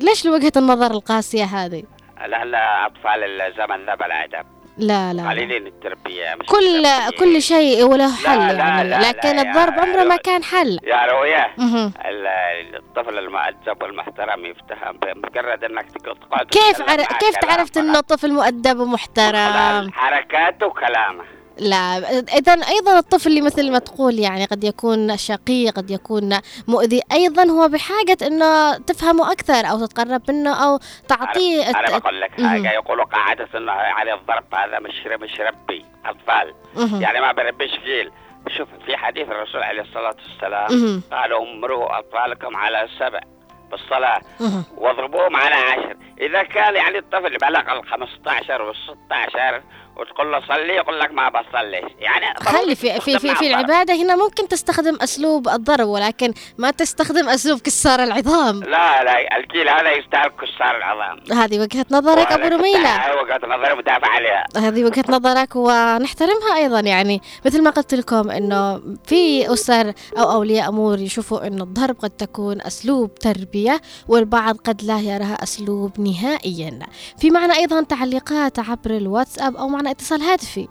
ليش لوجهة النظر القاسية هذه؟ لا لا أطفال الزمن ذا بلا أدب لا لا, لا. قليلين التربية مش كل التربية. كل شيء وله حل لا، يعني لا، لا، لكن يا الضرب عمره ما. كان حل يا رؤية الطفل المؤدب والمحترم يفتهم بمجرد إنك تقعد كيف عر... كيف عرفت. إنه طفل مؤدب ومحترم؟ حركاته وكلامه لا إذا أيضا الطفل اللي مثل ما تقول يعني قد يكون شقي قد يكون مؤذي أيضا هو بحاجة إنه تفهمه أكثر أو تتقرب منه أو تعطيه أنا الت- بقول لك. حاجة يقولوا قاعدة إنه على الضرب هذا مش مش ربي أطفال. يعني ما بربيش فيل شوف في حديث الرسول عليه الصلاة والسلام مهم. قال امروا أطفالكم على سبع بالصلاة مهم. واضربوهم على عشر إذا كان يعني الطفل بلغ ال 15 وال 16 وتقول له صلي يقول لك ما بصليش. يعني خلي في في في, في الضرب. العبادة هنا ممكن تستخدم أسلوب الضرب ولكن ما تستخدم أسلوب كسار العظام. لا لا الجيل هذا يستاهل كسار العظام. هذه وجهة نظرك أبو رميلة. وقت نظري مدافع عليها. هذه وجهة نظرك ونحترمها أيضا. يعني مثل ما قلت لكم أنه في أسر أو أولياء أمور يشوفوا أنه الضرب قد تكون أسلوب تربية والبعض قد لا يراها أسلوب نهائيا. في معنا أيضا تعليقات عبر الواتساب أو معنا اتصال هاتفي.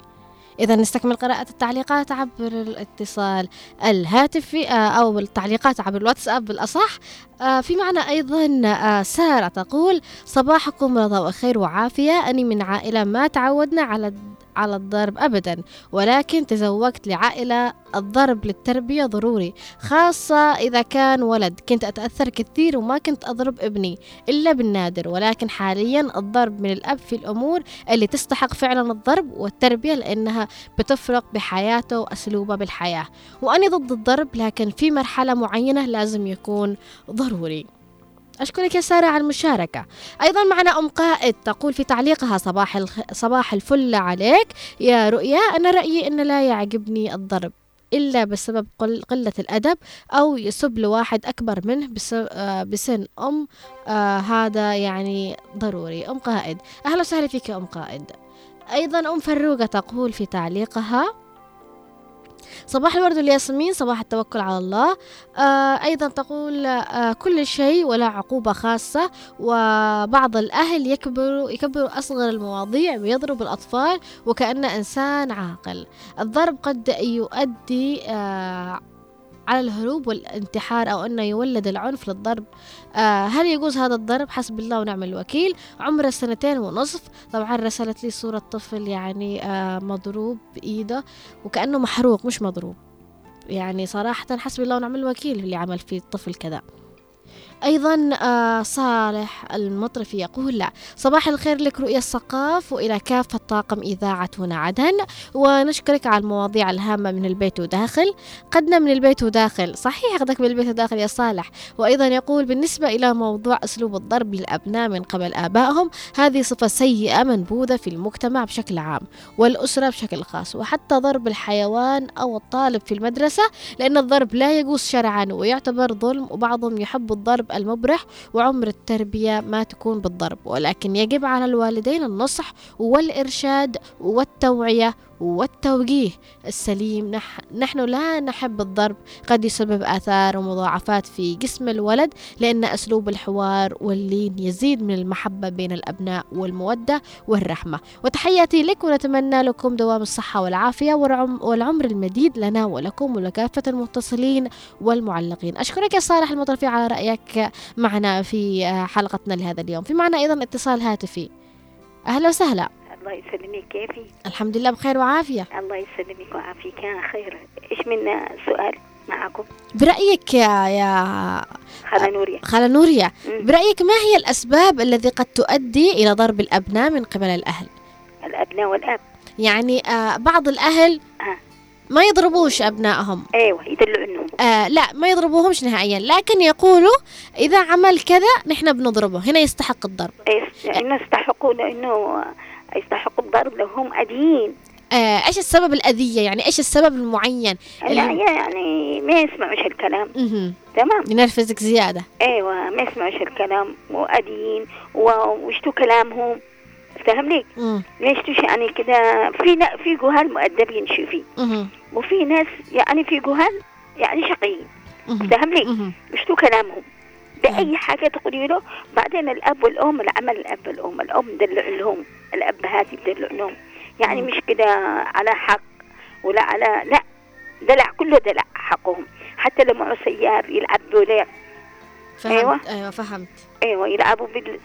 إذا نستكمل قراءة التعليقات عبر الاتصال الهاتفي آه، أو التعليقات عبر الواتساب بالأصح. آه، في معنا أيضا آه، سارة تقول صباحكم رضا وخير وعافية. أني من عائلة ما تعودنا على على الضرب أبدا ولكن تزوجت لعائلة الضرب للتربية ضروري خاصة إذا كان ولد. كنت أتأثر كثير وما كنت أضرب ابني إلا بالنادر ولكن حاليا الضرب من الأب في الأمور اللي تستحق فعلا الضرب والتربية لأنها بتفرق بحياته وأسلوبه بالحياة. وأنا ضد الضرب لكن في مرحلة معينة لازم يكون ضروري. أشكرك يا سارة على المشاركة. أيضا معنا أم قائد تقول في تعليقها صباح الخ... صباح الفل عليك. يا رؤيا أنا رأيي أن لا يعجبني الضرب إلا بسبب قل... قلة الأدب أو يسب لواحد أكبر منه بس... آه بسن أم آه هذا يعني ضروري. أم قائد أهلا وسهلا فيك يا أم قائد. أيضا أم فروقة تقول في تعليقها صباح الورد والياسمين صباح التوكل على الله. آه أيضا تقول آه كل شيء ولا عقوبة خاصة وبعض الأهل يكبروا يكبروا أصغر المواضيع ويضرب الأطفال وكأنه إنسان عاقل. الضرب قد يؤدي آه على الهروب والانتحار أو أنه يولد العنف للضرب. آه هل يجوز هذا الضرب؟ حسب الله ونعم الوكيل. عمره سنتين ونصف. طبعا رسلت لي صورة طفل يعني آه مضروب بإيده وكأنه محروق مش مضروب. يعني صراحة حسبي الله ونعم الوكيل اللي عمل فيه الطفل كذا. أيضا آه صالح المطرفي يقول لا. صباح الخير لك رؤية الثقاف وإلى كافة طاقم إذاعة هنا عدن ونشكرك على المواضيع الهامة من البيت وداخل. قدنا من البيت وداخل. صحيح قدك من البيت وداخل يا صالح. وأيضا يقول بالنسبة إلى موضوع أسلوب الضرب للأبناء من قبل آبائهم هذه صفة سيئة منبوذة في المجتمع بشكل عام والأسرة بشكل خاص وحتى ضرب الحيوان أو الطالب في المدرسة لأن الضرب لا يجوز شرعا ويعتبر ظلم وبعضهم يحب الضرب المبرح وعمر التربية ما تكون بالضرب ولكن يجب على الوالدين النصح والإرشاد والتوعية والتوجيه السليم. نح نحن لا نحب الضرب قد يسبب آثار ومضاعفات في جسم الولد لأن أسلوب الحوار واللين يزيد من المحبة بين الأبناء والمودة والرحمة. وتحياتي لك ونتمنى لكم دوام الصحة والعافية والعم والعمر المديد لنا ولكم ولكافة المتصلين والمعلقين. أشكرك يا صالح المطرفي على رأيك معنا في حلقتنا لهذا اليوم. في معنا أيضا اتصال هاتفي. أهلا وسهلا. الله يسلمك. كيفي الحمد لله بخير وعافية. الله يسلمك ويعافيك يا خير. إيش من سؤال معكم؟ برأيك يا يا خالة نوريا. خالة نوريا. برأيك ما هي الأسباب التي قد تؤدي إلى ضرب الأبناء من قبل الأهل؟ الأبناء والأب. يعني آه بعض الأهل آه. ما يضربوش أبنائهم. يدلوا إنهم. آه لا ما يضربوهمش نهائيا لكن يقولوا إذا عمل كذا نحن بنضربه هنا يستحق الضرب. إيش- إنه يستحقون إنه يستحقوا الضرب لو هم أديين آه إيش السبب الأذية؟ يعني إيش السبب المعين؟ لا اللي- يعني ما يسمعوش الكلام. مهم. تمام. ينرفزك زيادة. أيوه ما يسمعوش الكلام وأديين و- ويشتوا كلامهم. فاهم ليك. ما يشتوش يعني كده. في في جهال مؤدبين شوفي. وفي ناس يعني في جهال يعني شقيين. فاهم لي مهم. يشتوا كلامهم. بأي حاجة تقولي له بعدين الأب والأم العمل الأب والأم الأم دلع لهم الأبهات يدلع لهم يعني. مش كده على حق ولا على لا دلع كله دلع حقهم. حتى لو معه سيار يلعبوا له فهمت. أيوة. أيوة فهمت. أيوه يلعبوا بال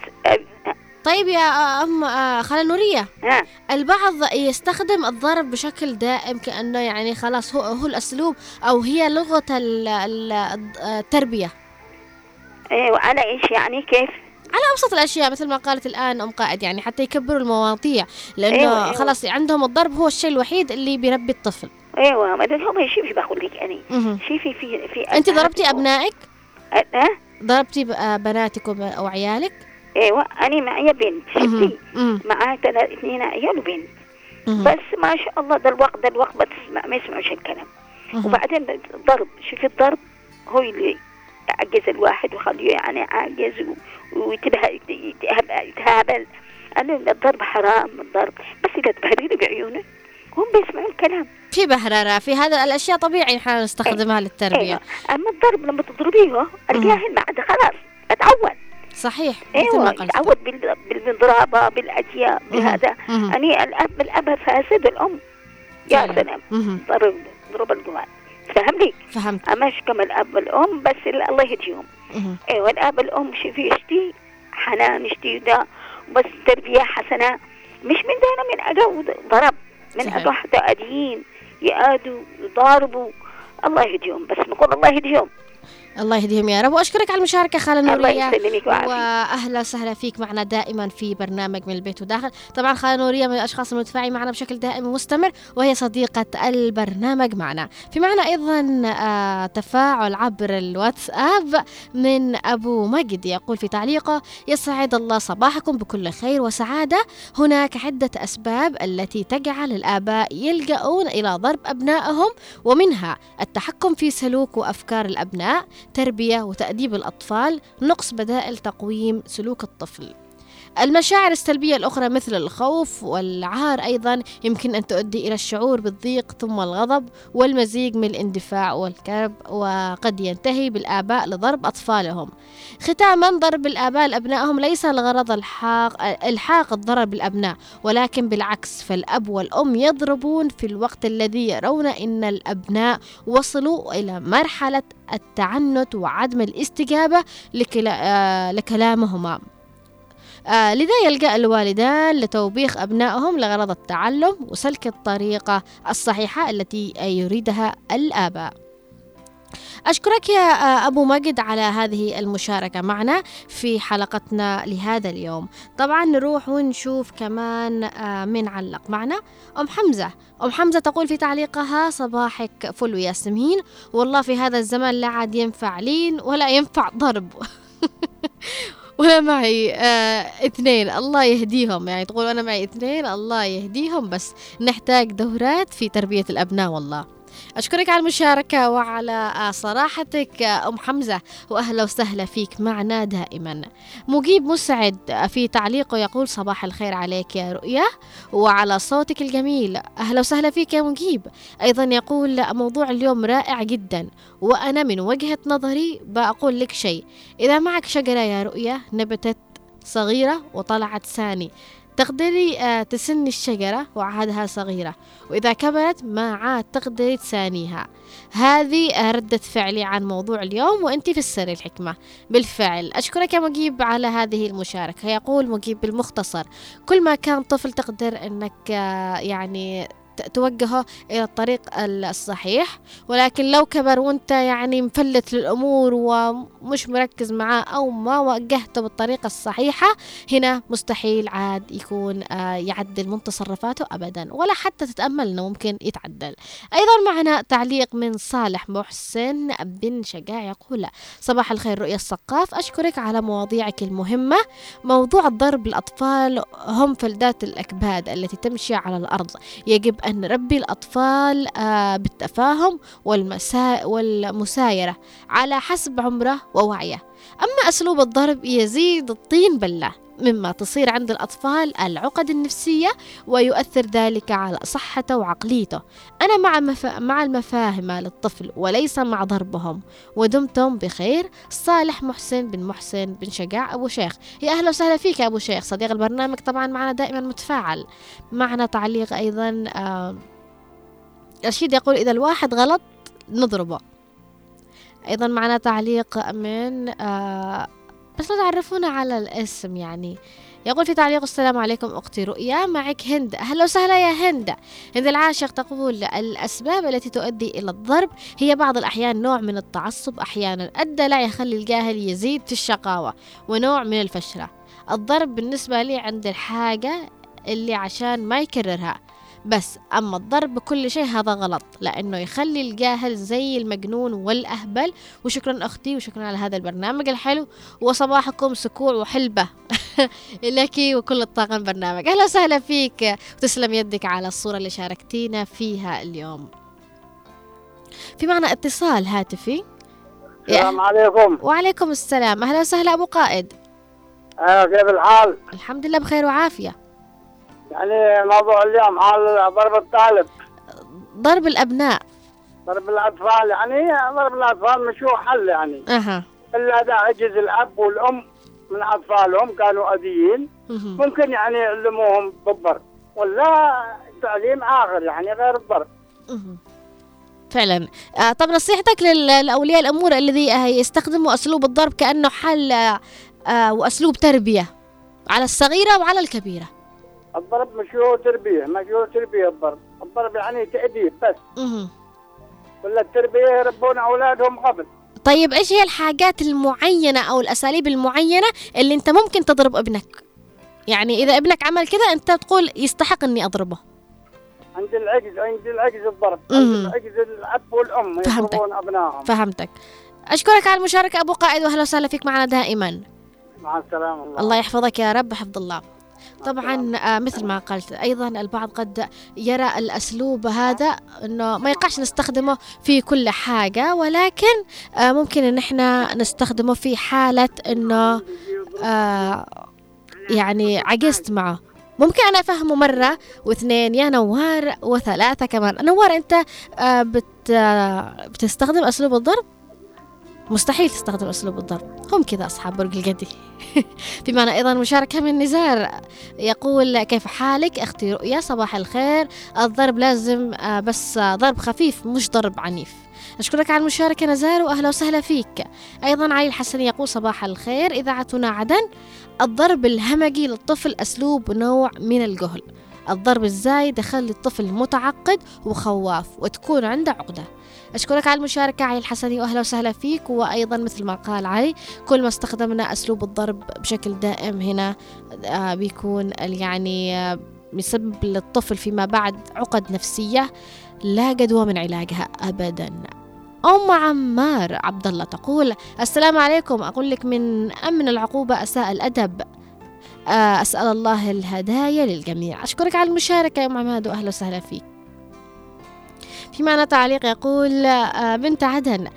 طيب يا أم آه، خالة نورية. ها. البعض يستخدم الضرب بشكل دائم كأنه يعني خلاص هو هو الأسلوب أو هي لغة ال- ال- التربية. أيوه على إيش يعني؟ كيف؟ على أبسط الأشياء مثل ما قالت الآن أم قائد يعني حتى يكبروا المواضيع لأنه أيوة، أيوة. خلاص عندهم الضرب هو الشيء الوحيد اللي بيربي الطفل إيوه ما هم شوفي بقول لك أنا مهم. شوفي في في أبهات ضربتي أبنائك؟ ها ضربتي ب- بناتكم أو عيالك إيوه أنا معي بنت. معاها ثلاث اثنين عيال وبنت. بس ما شاء الله ده الوقت ده الوقت ما يسمعوش الكلام. وبعدين الضرب شوفي الضرب هو اللي يعجز الواحد ويخليه يعني عاجز و- ويتبه- يتهب- يتهابل. أنا الضرب حرام الضرب. بس إذا تبهدلوا بعيونه هم بيسمعوا الكلام. في بهررة في هذا الأشياء طبيعي نحن نستخدمها للتربية. أيوة. أما الضرب لما تضربيه الجاهل بعد خلاص أتعود. صحيح ما أيوه قلت. يتعود بال- بالمضربه بالاجياء بهذا. اني الاب الأب فاسد الأم. يا. سلام. ضرب ضرب الجوال. فهمني فهمت. مش كما الأب والأم بس ال- الله يهديهم. أيوه الاب الام شوفي يشتي حنان يشتي ده بس تربية حسنة. مش من دون من اجو ضرب. من. اجو حتى اديين يآدوا يضاربوا. الله يهديهم. بس نقول الله يهديهم. الله يهديهم يا رب. وأشكرك على المشاركة خالة الله نورية. يسلمك ويعافيك وأهلا وسهلا فيك معنا دائما في برنامج من البيت وداخل. طبعا خالة نورية من الأشخاص المتفاعلين معنا بشكل دائم ومستمر وهي صديقة البرنامج معنا. في معنا أيضا آه تفاعل عبر الواتساب من أبو مجد. يقول في تعليقه يسعد الله صباحكم بكل خير وسعادة. هناك عدة أسباب التي تجعل الآباء يلجؤون إلى ضرب أبنائهم ومنها التحكم في سلوك وأفكار الأبناء. تربية وتأديب الأطفال نقص بدائل تقويم سلوك الطفل. المشاعر السلبية الأخرى مثل الخوف والعار أيضا يمكن أن تؤدي إلى الشعور بالضيق ثم الغضب والمزيج من الاندفاع والكرب وقد ينتهي بالآباء لضرب أطفالهم. ختاما ضرب الآباء لأبنائهم ليس الغرض الحاق إلحاق الضرر بالأبناء ولكن بالعكس فالأب والأم يضربون في الوقت الذي يرون أن الأبناء وصلوا إلى مرحلة التعنت وعدم الاستجابة لكلا لكلامهما. آه لذا يلجأ الوالدان لتوبيخ أبنائهم لغرض التعلم وسلك الطريقة الصحيحة التي يريدها الآباء. أشكرك يا آه، أبو مجد على هذه المشاركة معنا في حلقتنا لهذا اليوم. طبعا نروح ونشوف كمان آه، من علق معنا. أم حمزة. أم حمزة تقول في تعليقها صباحك فل وياسمين. والله في هذا الزمن لا عاد ينفع لين ولا ينفع ضرب. وأنا معي آه اثنين. الله يهديهم. يعني تقول أنا معي اثنين الله يهديهم بس نحتاج دورات في تربية الأبناء والله. أشكرك على المشاركة وعلى آه، صراحتك آه، أم حمزة. وأهلا وسهلا فيك معنا دائما. مجيب مسعد آه، في تعليقه يقول صباح الخير عليك يا رؤيا. وعلى صوتك الجميل أهلا وسهلا فيك يا مجيب. أيضا يقول موضوع اليوم رائع جدا وأنا من وجهة نظري بقول لك شيء. إذا معك شجرة يا رؤيا نبتت صغيرة وطلعت ثاني. تقدري آه، تسني الشجرة وعادها صغيرة وإذا كبرت ما عاد تقدري تسانيها. هذه ردة فعلي عن موضوع اليوم وأنت في السر الحكمة. بالفعل أشكرك يا مجيب على هذه المشاركة. يقول مجيب بالمختصر كل ما كان طفل تقدر أنك آه، يعني توجهه إلى الطريق الصحيح. ولكن لو كبر وأنت يعني مفلت للأمور ومش مركز معاه أو ما وجهته بالطريقة الصحيحة هنا مستحيل عاد يكون آه، يعدل من تصرفاته أبدا ولا حتى تتأمل أنه ممكن يتعدل. أيضا معنا تعليق من صالح محسن بن شجاع يقول صباح الخير رؤيا الثقاف أشكرك على مواضيعك المهمة. موضوع ضرب الأطفال هم فلذات الأكباد التي تمشي على الأرض. يجب أن نربي الأطفال آه، بالتفاهم والمسا والمسايرة على حسب عمره ووعيه. أما أسلوب الضرب يزيد الطين بلة مما تصير عند الأطفال العقد النفسية ويؤثر ذلك على صحته وعقليته. أنا مع, مفا... مع المفاهمة للطفل وليس مع ضربهم ودمتم بخير. صالح محسن بن محسن بن شجاع أبو شيخ. يا أهلا وسهلا فيك يا أبو شيخ. صديق البرنامج طبعا معنا دائما متفاعل. معنا تعليق أيضا آه رشيد يقول إذا الواحد غلط نضربه. أيضا معنا تعليق من آه بس لا تعرفونا على الاسم يعني. يقول في تعليق السلام عليكم أختي رؤيا معك هند. أهلا وسهلا يا هند. هند العاشق تقول الأسباب التي تؤدي إلى الضرب هي بعض الأحيان نوع من التعصب أحيانا الدلع يخلي الجاهل يزيد في الشقاوة ونوع من الفشرة. الضرب بالنسبة لي عند الحاجة اللي عشان ما يكررها. بس أما الضرب بكل شيء هذا غلط لأنه يخلي الجاهل زي المجنون والأهبل. وشكرا أختي وشكرا على هذا البرنامج الحلو. وصباحكم سكوع وحلبة لك وكل الطاقم برنامج. أهلا وسهلا فيك. وتسلم يدك على الصورة اللي شاركتينا فيها اليوم. في معنا اتصال هاتفي. السلام عليكم. وعليكم السلام. أهلا وسهلا أبو قائد. آه كيف الحال؟ الحمد لله بخير وعافية. يعني موضوع اليوم حال ضرب الطالب. ضرب الأبناء. ضرب الأطفال يعني ضرب الأطفال مش هو حل يعني. أها. إلا إذا عجز الأب والأم من أطفالهم كانوا أذيين. مهم. ممكن يعني يعلموهم بالضرب ولا تعليم آخر يعني غير الضرب. فعلا. آه طب نصيحتك لأولياء الأمور الذي آه، يستخدموا أسلوب الضرب كأنه حل آه، وأسلوب تربية على الصغيرة وعلى الكبيرة. الضرب مش هو تربية مش هو تربية الضرب. الضرب يعني تأديب بس. مهم. ولا التربية يربون أولادهم قبل. طيب إيش هي الحاجات المعينة أو الأساليب المعينة اللي أنت ممكن تضرب ابنك؟ يعني إذا ابنك عمل كذا أنت تقول يستحق أني أضربه. عند العجز عند العجز الضرب. عند العجز الأب والأم فهمتك. يضربون أبنائهم. فهمتك. أشكرك على المشاركة أبو قائد وأهلا وسهلا فيك معنا دائما. مع السلامة. الله, الله يحفظك يا رب حفظ الله. طبعا آه، مثل ما قلت أيضا البعض قد يرى الأسلوب هذا إنه ما يقعش نستخدمه في كل حاجة ولكن آه، ممكن إن إحنا نستخدمه في حالة إنه آه، يعني عجزت معه. ممكن أنا أفهمه مرة واثنين يا نوار وثلاثة كمان. نوار أنت بت بتستخدم أسلوب الضرب؟ مستحيل تستخدم أسلوب الضرب. هم كذا أصحاب برج القدي. في معنا أيضا مشاركة من نزار يقول كيف حالك؟ أختي رؤيا صباح الخير. الضرب لازم آه، بس ضرب خفيف مش ضرب عنيف. أشكرك على المشاركة نزار وأهلا وسهلا فيك. أيضا علي الحسن يقول صباح الخير. إذاعتنا عدن. الضرب الهمجي للطفل أسلوب نوع من الجهل. الضرب الزايد يخلي الطفل متعقد وخواف وتكون عنده عقدة. أشكرك على المشاركة علي الحسني وأهلا وسهلا فيك وأيضا مثل ما قال علي كل ما استخدمنا أسلوب الضرب بشكل دائم هنا آه، بيكون يعني آه، بيسبب للطفل فيما بعد عقد نفسية لا جدوى من علاجها أبدا. أم عمار عبد الله تقول السلام عليكم. أقول لك من أمن العقوبة أساء الأدب آه، أسأل الله الهدايا للجميع. أشكرك على المشاركة يا أم عماد وأهلا وسهلا فيك. في معنا تعليق يقول آه، بنت عدن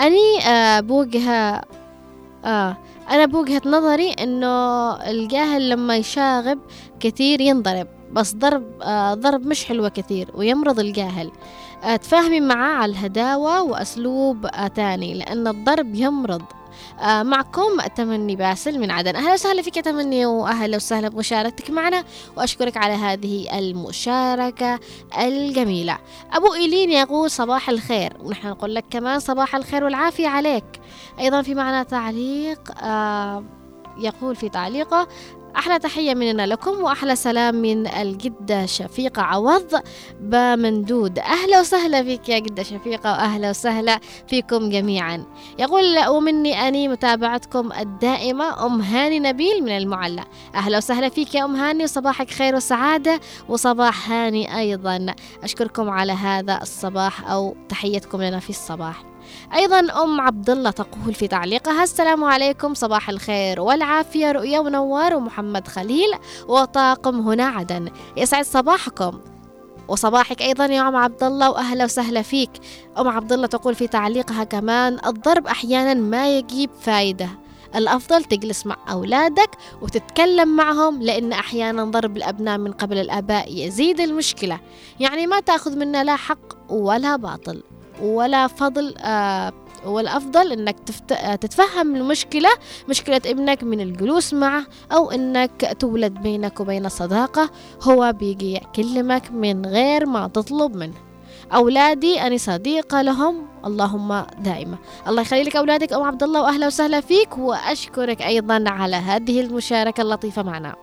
أني آه، بوجهة آه أنا بوجهة نظري إنه الجاهل لما يشاغب كثير ينضرب بس ضرب ضرب مش حلوة كثير ويمرض الجاهل. تفاهمي معاه على الهداوة وأسلوب تاني لأن الضرب يمرض. معكم تمني باسل من عدن. أهلا وسهلا فيك يا تمني وأهلا وسهلا بمشاركتك معنا وأشكرك على هذه المشاركة الجميلة. أبو إيلين يقول صباح الخير ونحن نقول لك كمان صباح الخير والعافية عليك. أيضا في معنا تعليق آه يقول في تعليقه أحلى تحية مننا لكم وأحلى سلام من الجدة شفيقة عوض بمندود أهلا وسهلا فيك يا جدة شفيقة وأهلا وسهلا فيكم جميعا. يقول ومني أني متابعتكم الدائمة أم هاني نبيل من المعلى. أهلا وسهلا فيك يا أم هاني وصباحك خير وسعادة وصباح هاني أيضا. أشكركم على هذا الصباح أو تحيتكم لنا في الصباح. أيضا أم عبد الله تقول في تعليقها السلام عليكم صباح الخير والعافية رؤيا ونوار ومحمد خليل وطاقم هنا عدن. يسعد صباحكم. وصباحك أيضا يا أم عبد الله واهلا وسهلا فيك. أم عبد الله تقول في تعليقها كمان الضرب أحيانا ما يجيب فايدة. الأفضل تجلس مع أولادك وتتكلم معهم لأن أحيانا ضرب الأبناء من قبل الآباء يزيد المشكلة. يعني ما تأخذ منا لا حق ولا باطل. ولا فضل آه والأفضل إنك تفت... آه، تتفهم المشكلة مشكلة ابنك من الجلوس معه أو إنك تولد بينك وبين صداقة هو بيجي يكلمك من غير ما تطلب منه. أولادي أنا صديقة لهم اللهم دائما. الله يخلي لك أولادك أم عبد الله وأهلا وسهلا فيك وأشكرك أيضا على هذه المشاركة اللطيفة معنا.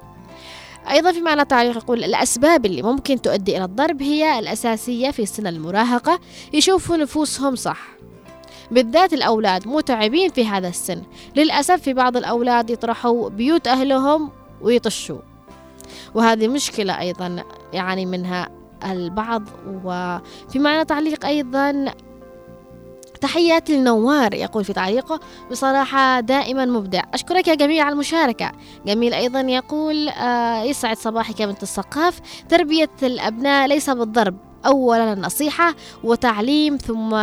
أيضا في معنى تعليق يقول الأسباب اللي ممكن تؤدي إلى الضرب هي الأساسية في سن المراهقة يشوفوا نفوسهم صح. بالذات الأولاد متعبين في هذا السن. للأسف في بعض الأولاد يطرحوا بيوت أهلهم ويطشوا. وهذه مشكلة أيضا يعني منها البعض. وفي معنى تعليق أيضا تحياتي لنوار يقول في تعليقه بصراحة دائما مبدع. أشكرك يا جميل على المشاركة. جميل أيضا يقول آه يسعد صباحك يا بنت الثقاف تربية الأبناء ليس بالضرب. أولا النصيحة وتعليم ثم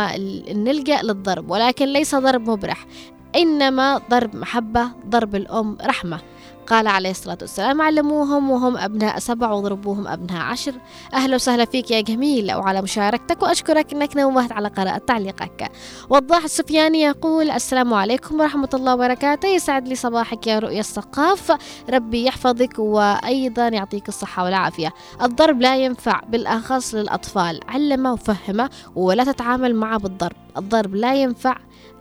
نلجأ للضرب ولكن ليس ضرب مبرح إنما ضرب محبة ضرب الأم رحمة. قال عليه الصلاة والسلام علموهم وهم أبناء سبع وضربوهم أبناء عشر. أهلا وسهلا فيك يا جميل وعلى مشاركتك وأشكرك أنك نوهت على قراءة تعليقك. وضاح السفياني يقول السلام عليكم ورحمة الله وبركاته. يسعد لي صباحك يا رؤيا الثقاف ربي يحفظك وأيضا يعطيك الصحة والعافية. الضرب لا ينفع بالأخص للأطفال. علمه وفهمه ولا تتعامل معه بالضرب. الضرب لا ينفع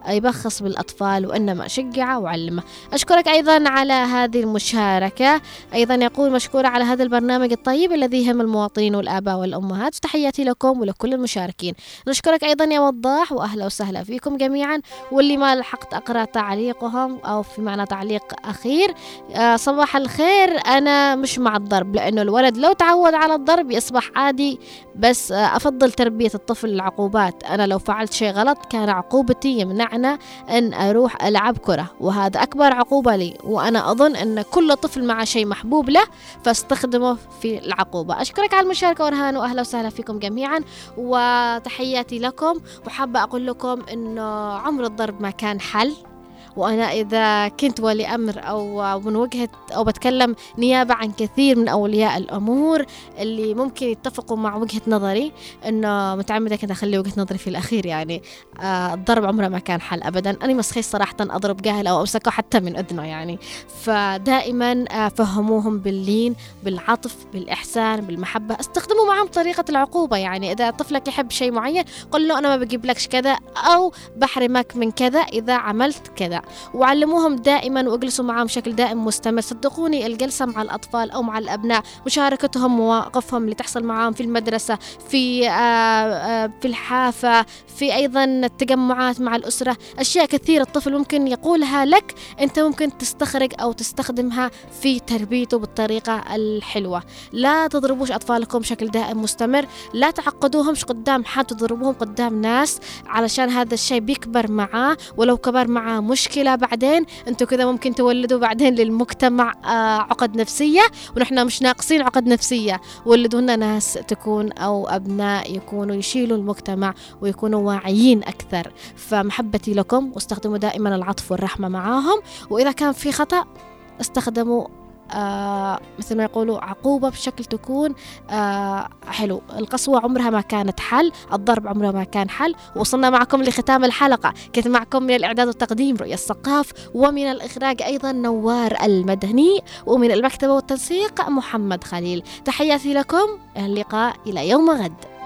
يبخص بالأطفال وإنما شجعه وعلمه. أشكرك أيضا على هذه المشاركة. أيضا يقول مشكورة على هذا البرنامج الطيب الذي يهم المواطنين والآباء والأمهات. تحياتي لكم ولكل المشاركين. نشكرك أيضا يا وضاح وأهلا وسهلا فيكم جميعا. واللي ما لحقت أقرأ تعليقهم أو في معنى تعليق أخير. آه صباح الخير. أنا مش مع الضرب لأنه الولد لو تعود على الضرب يصبح عادي. بس آه أفضل تربية الطفل العقوبات أنا لو فعلت شيء غلط كان عقوبتي يمنعنا أن أروح ألعب كرة وهذا أكبر عقوبة لي. وأنا أظن أن كل طفل مع شيء محبوب له فاستخدمه في العقوبة. أشكرك على المشاركة ورهان وأهلا وسهلا فيكم جميعا. وتحياتي لكم. وحابة أقول لكم أنه عمر الضرب ما كان حل. وأنا إذا كنت ولي أمر أو من وجهة أو بتكلم نيابة عن كثير من أولياء الأمور اللي ممكن يتفقوا مع وجهة نظري إنه متعمدة كنت أخلي وجهة نظري في الأخير يعني. آه الضرب عمره ما كان حل أبدا. أنا مسخي صراحة أضرب جاهل أو أمسكه حتى من أذنه يعني. فدائما آه فهموهم باللين بالعطف بالإحسان بالمحبة. استخدموا معهم طريقة العقوبة يعني. إذا طفلك يحب شيء معين قل له أنا ما بجيب لكش كذا أو بحرمك من كذا إذا عملت كذا. وعلموهم دائما واجلسوا معهم بشكل دائم مستمر. صدقوني الجلسة مع الأطفال أو مع الأبناء مشاركتهم مواقفهم اللي تحصل معهم في المدرسة في آآ آآ في الحافة في أيضا التجمعات مع الأسرة. أشياء كثيرة الطفل ممكن يقولها لك أنت ممكن تستخرج أو تستخدمها في تربيته بالطريقة الحلوة. لا تضربوش أطفالكم بشكل دائم مستمر. لا تعقدوهمش قدام حد تضربوهم قدام ناس علشان هذا الشيء بيكبر معاه ولو كبر معاه مشكلة بعدين. أنتوا كذا ممكن تولدوا بعدين للمجتمع آه عقد نفسية ونحن مش ناقصين عقد نفسية. ولدوا لنا ناس تكون أو أبناء يكونوا يشيلوا المجتمع ويكونوا واعيين أكثر. فمحبتي لكم واستخدموا دائما العطف والرحمة معاهم. وإذا كان في خطأ استخدموا آه مثل ما يقولوا عقوبة بشكل تكون آه حلو. القسوة عمرها ما كانت حل الضرب عمره ما كان حل. وصلنا معكم لختام الحلقة. كنت معكم من الإعداد والتقديم رؤية الثقاف ومن الإخراج أيضا نوار المدني ومن المكتبة والتنسيق محمد خليل. تحياتي لكم اللقاء إلى يوم غد.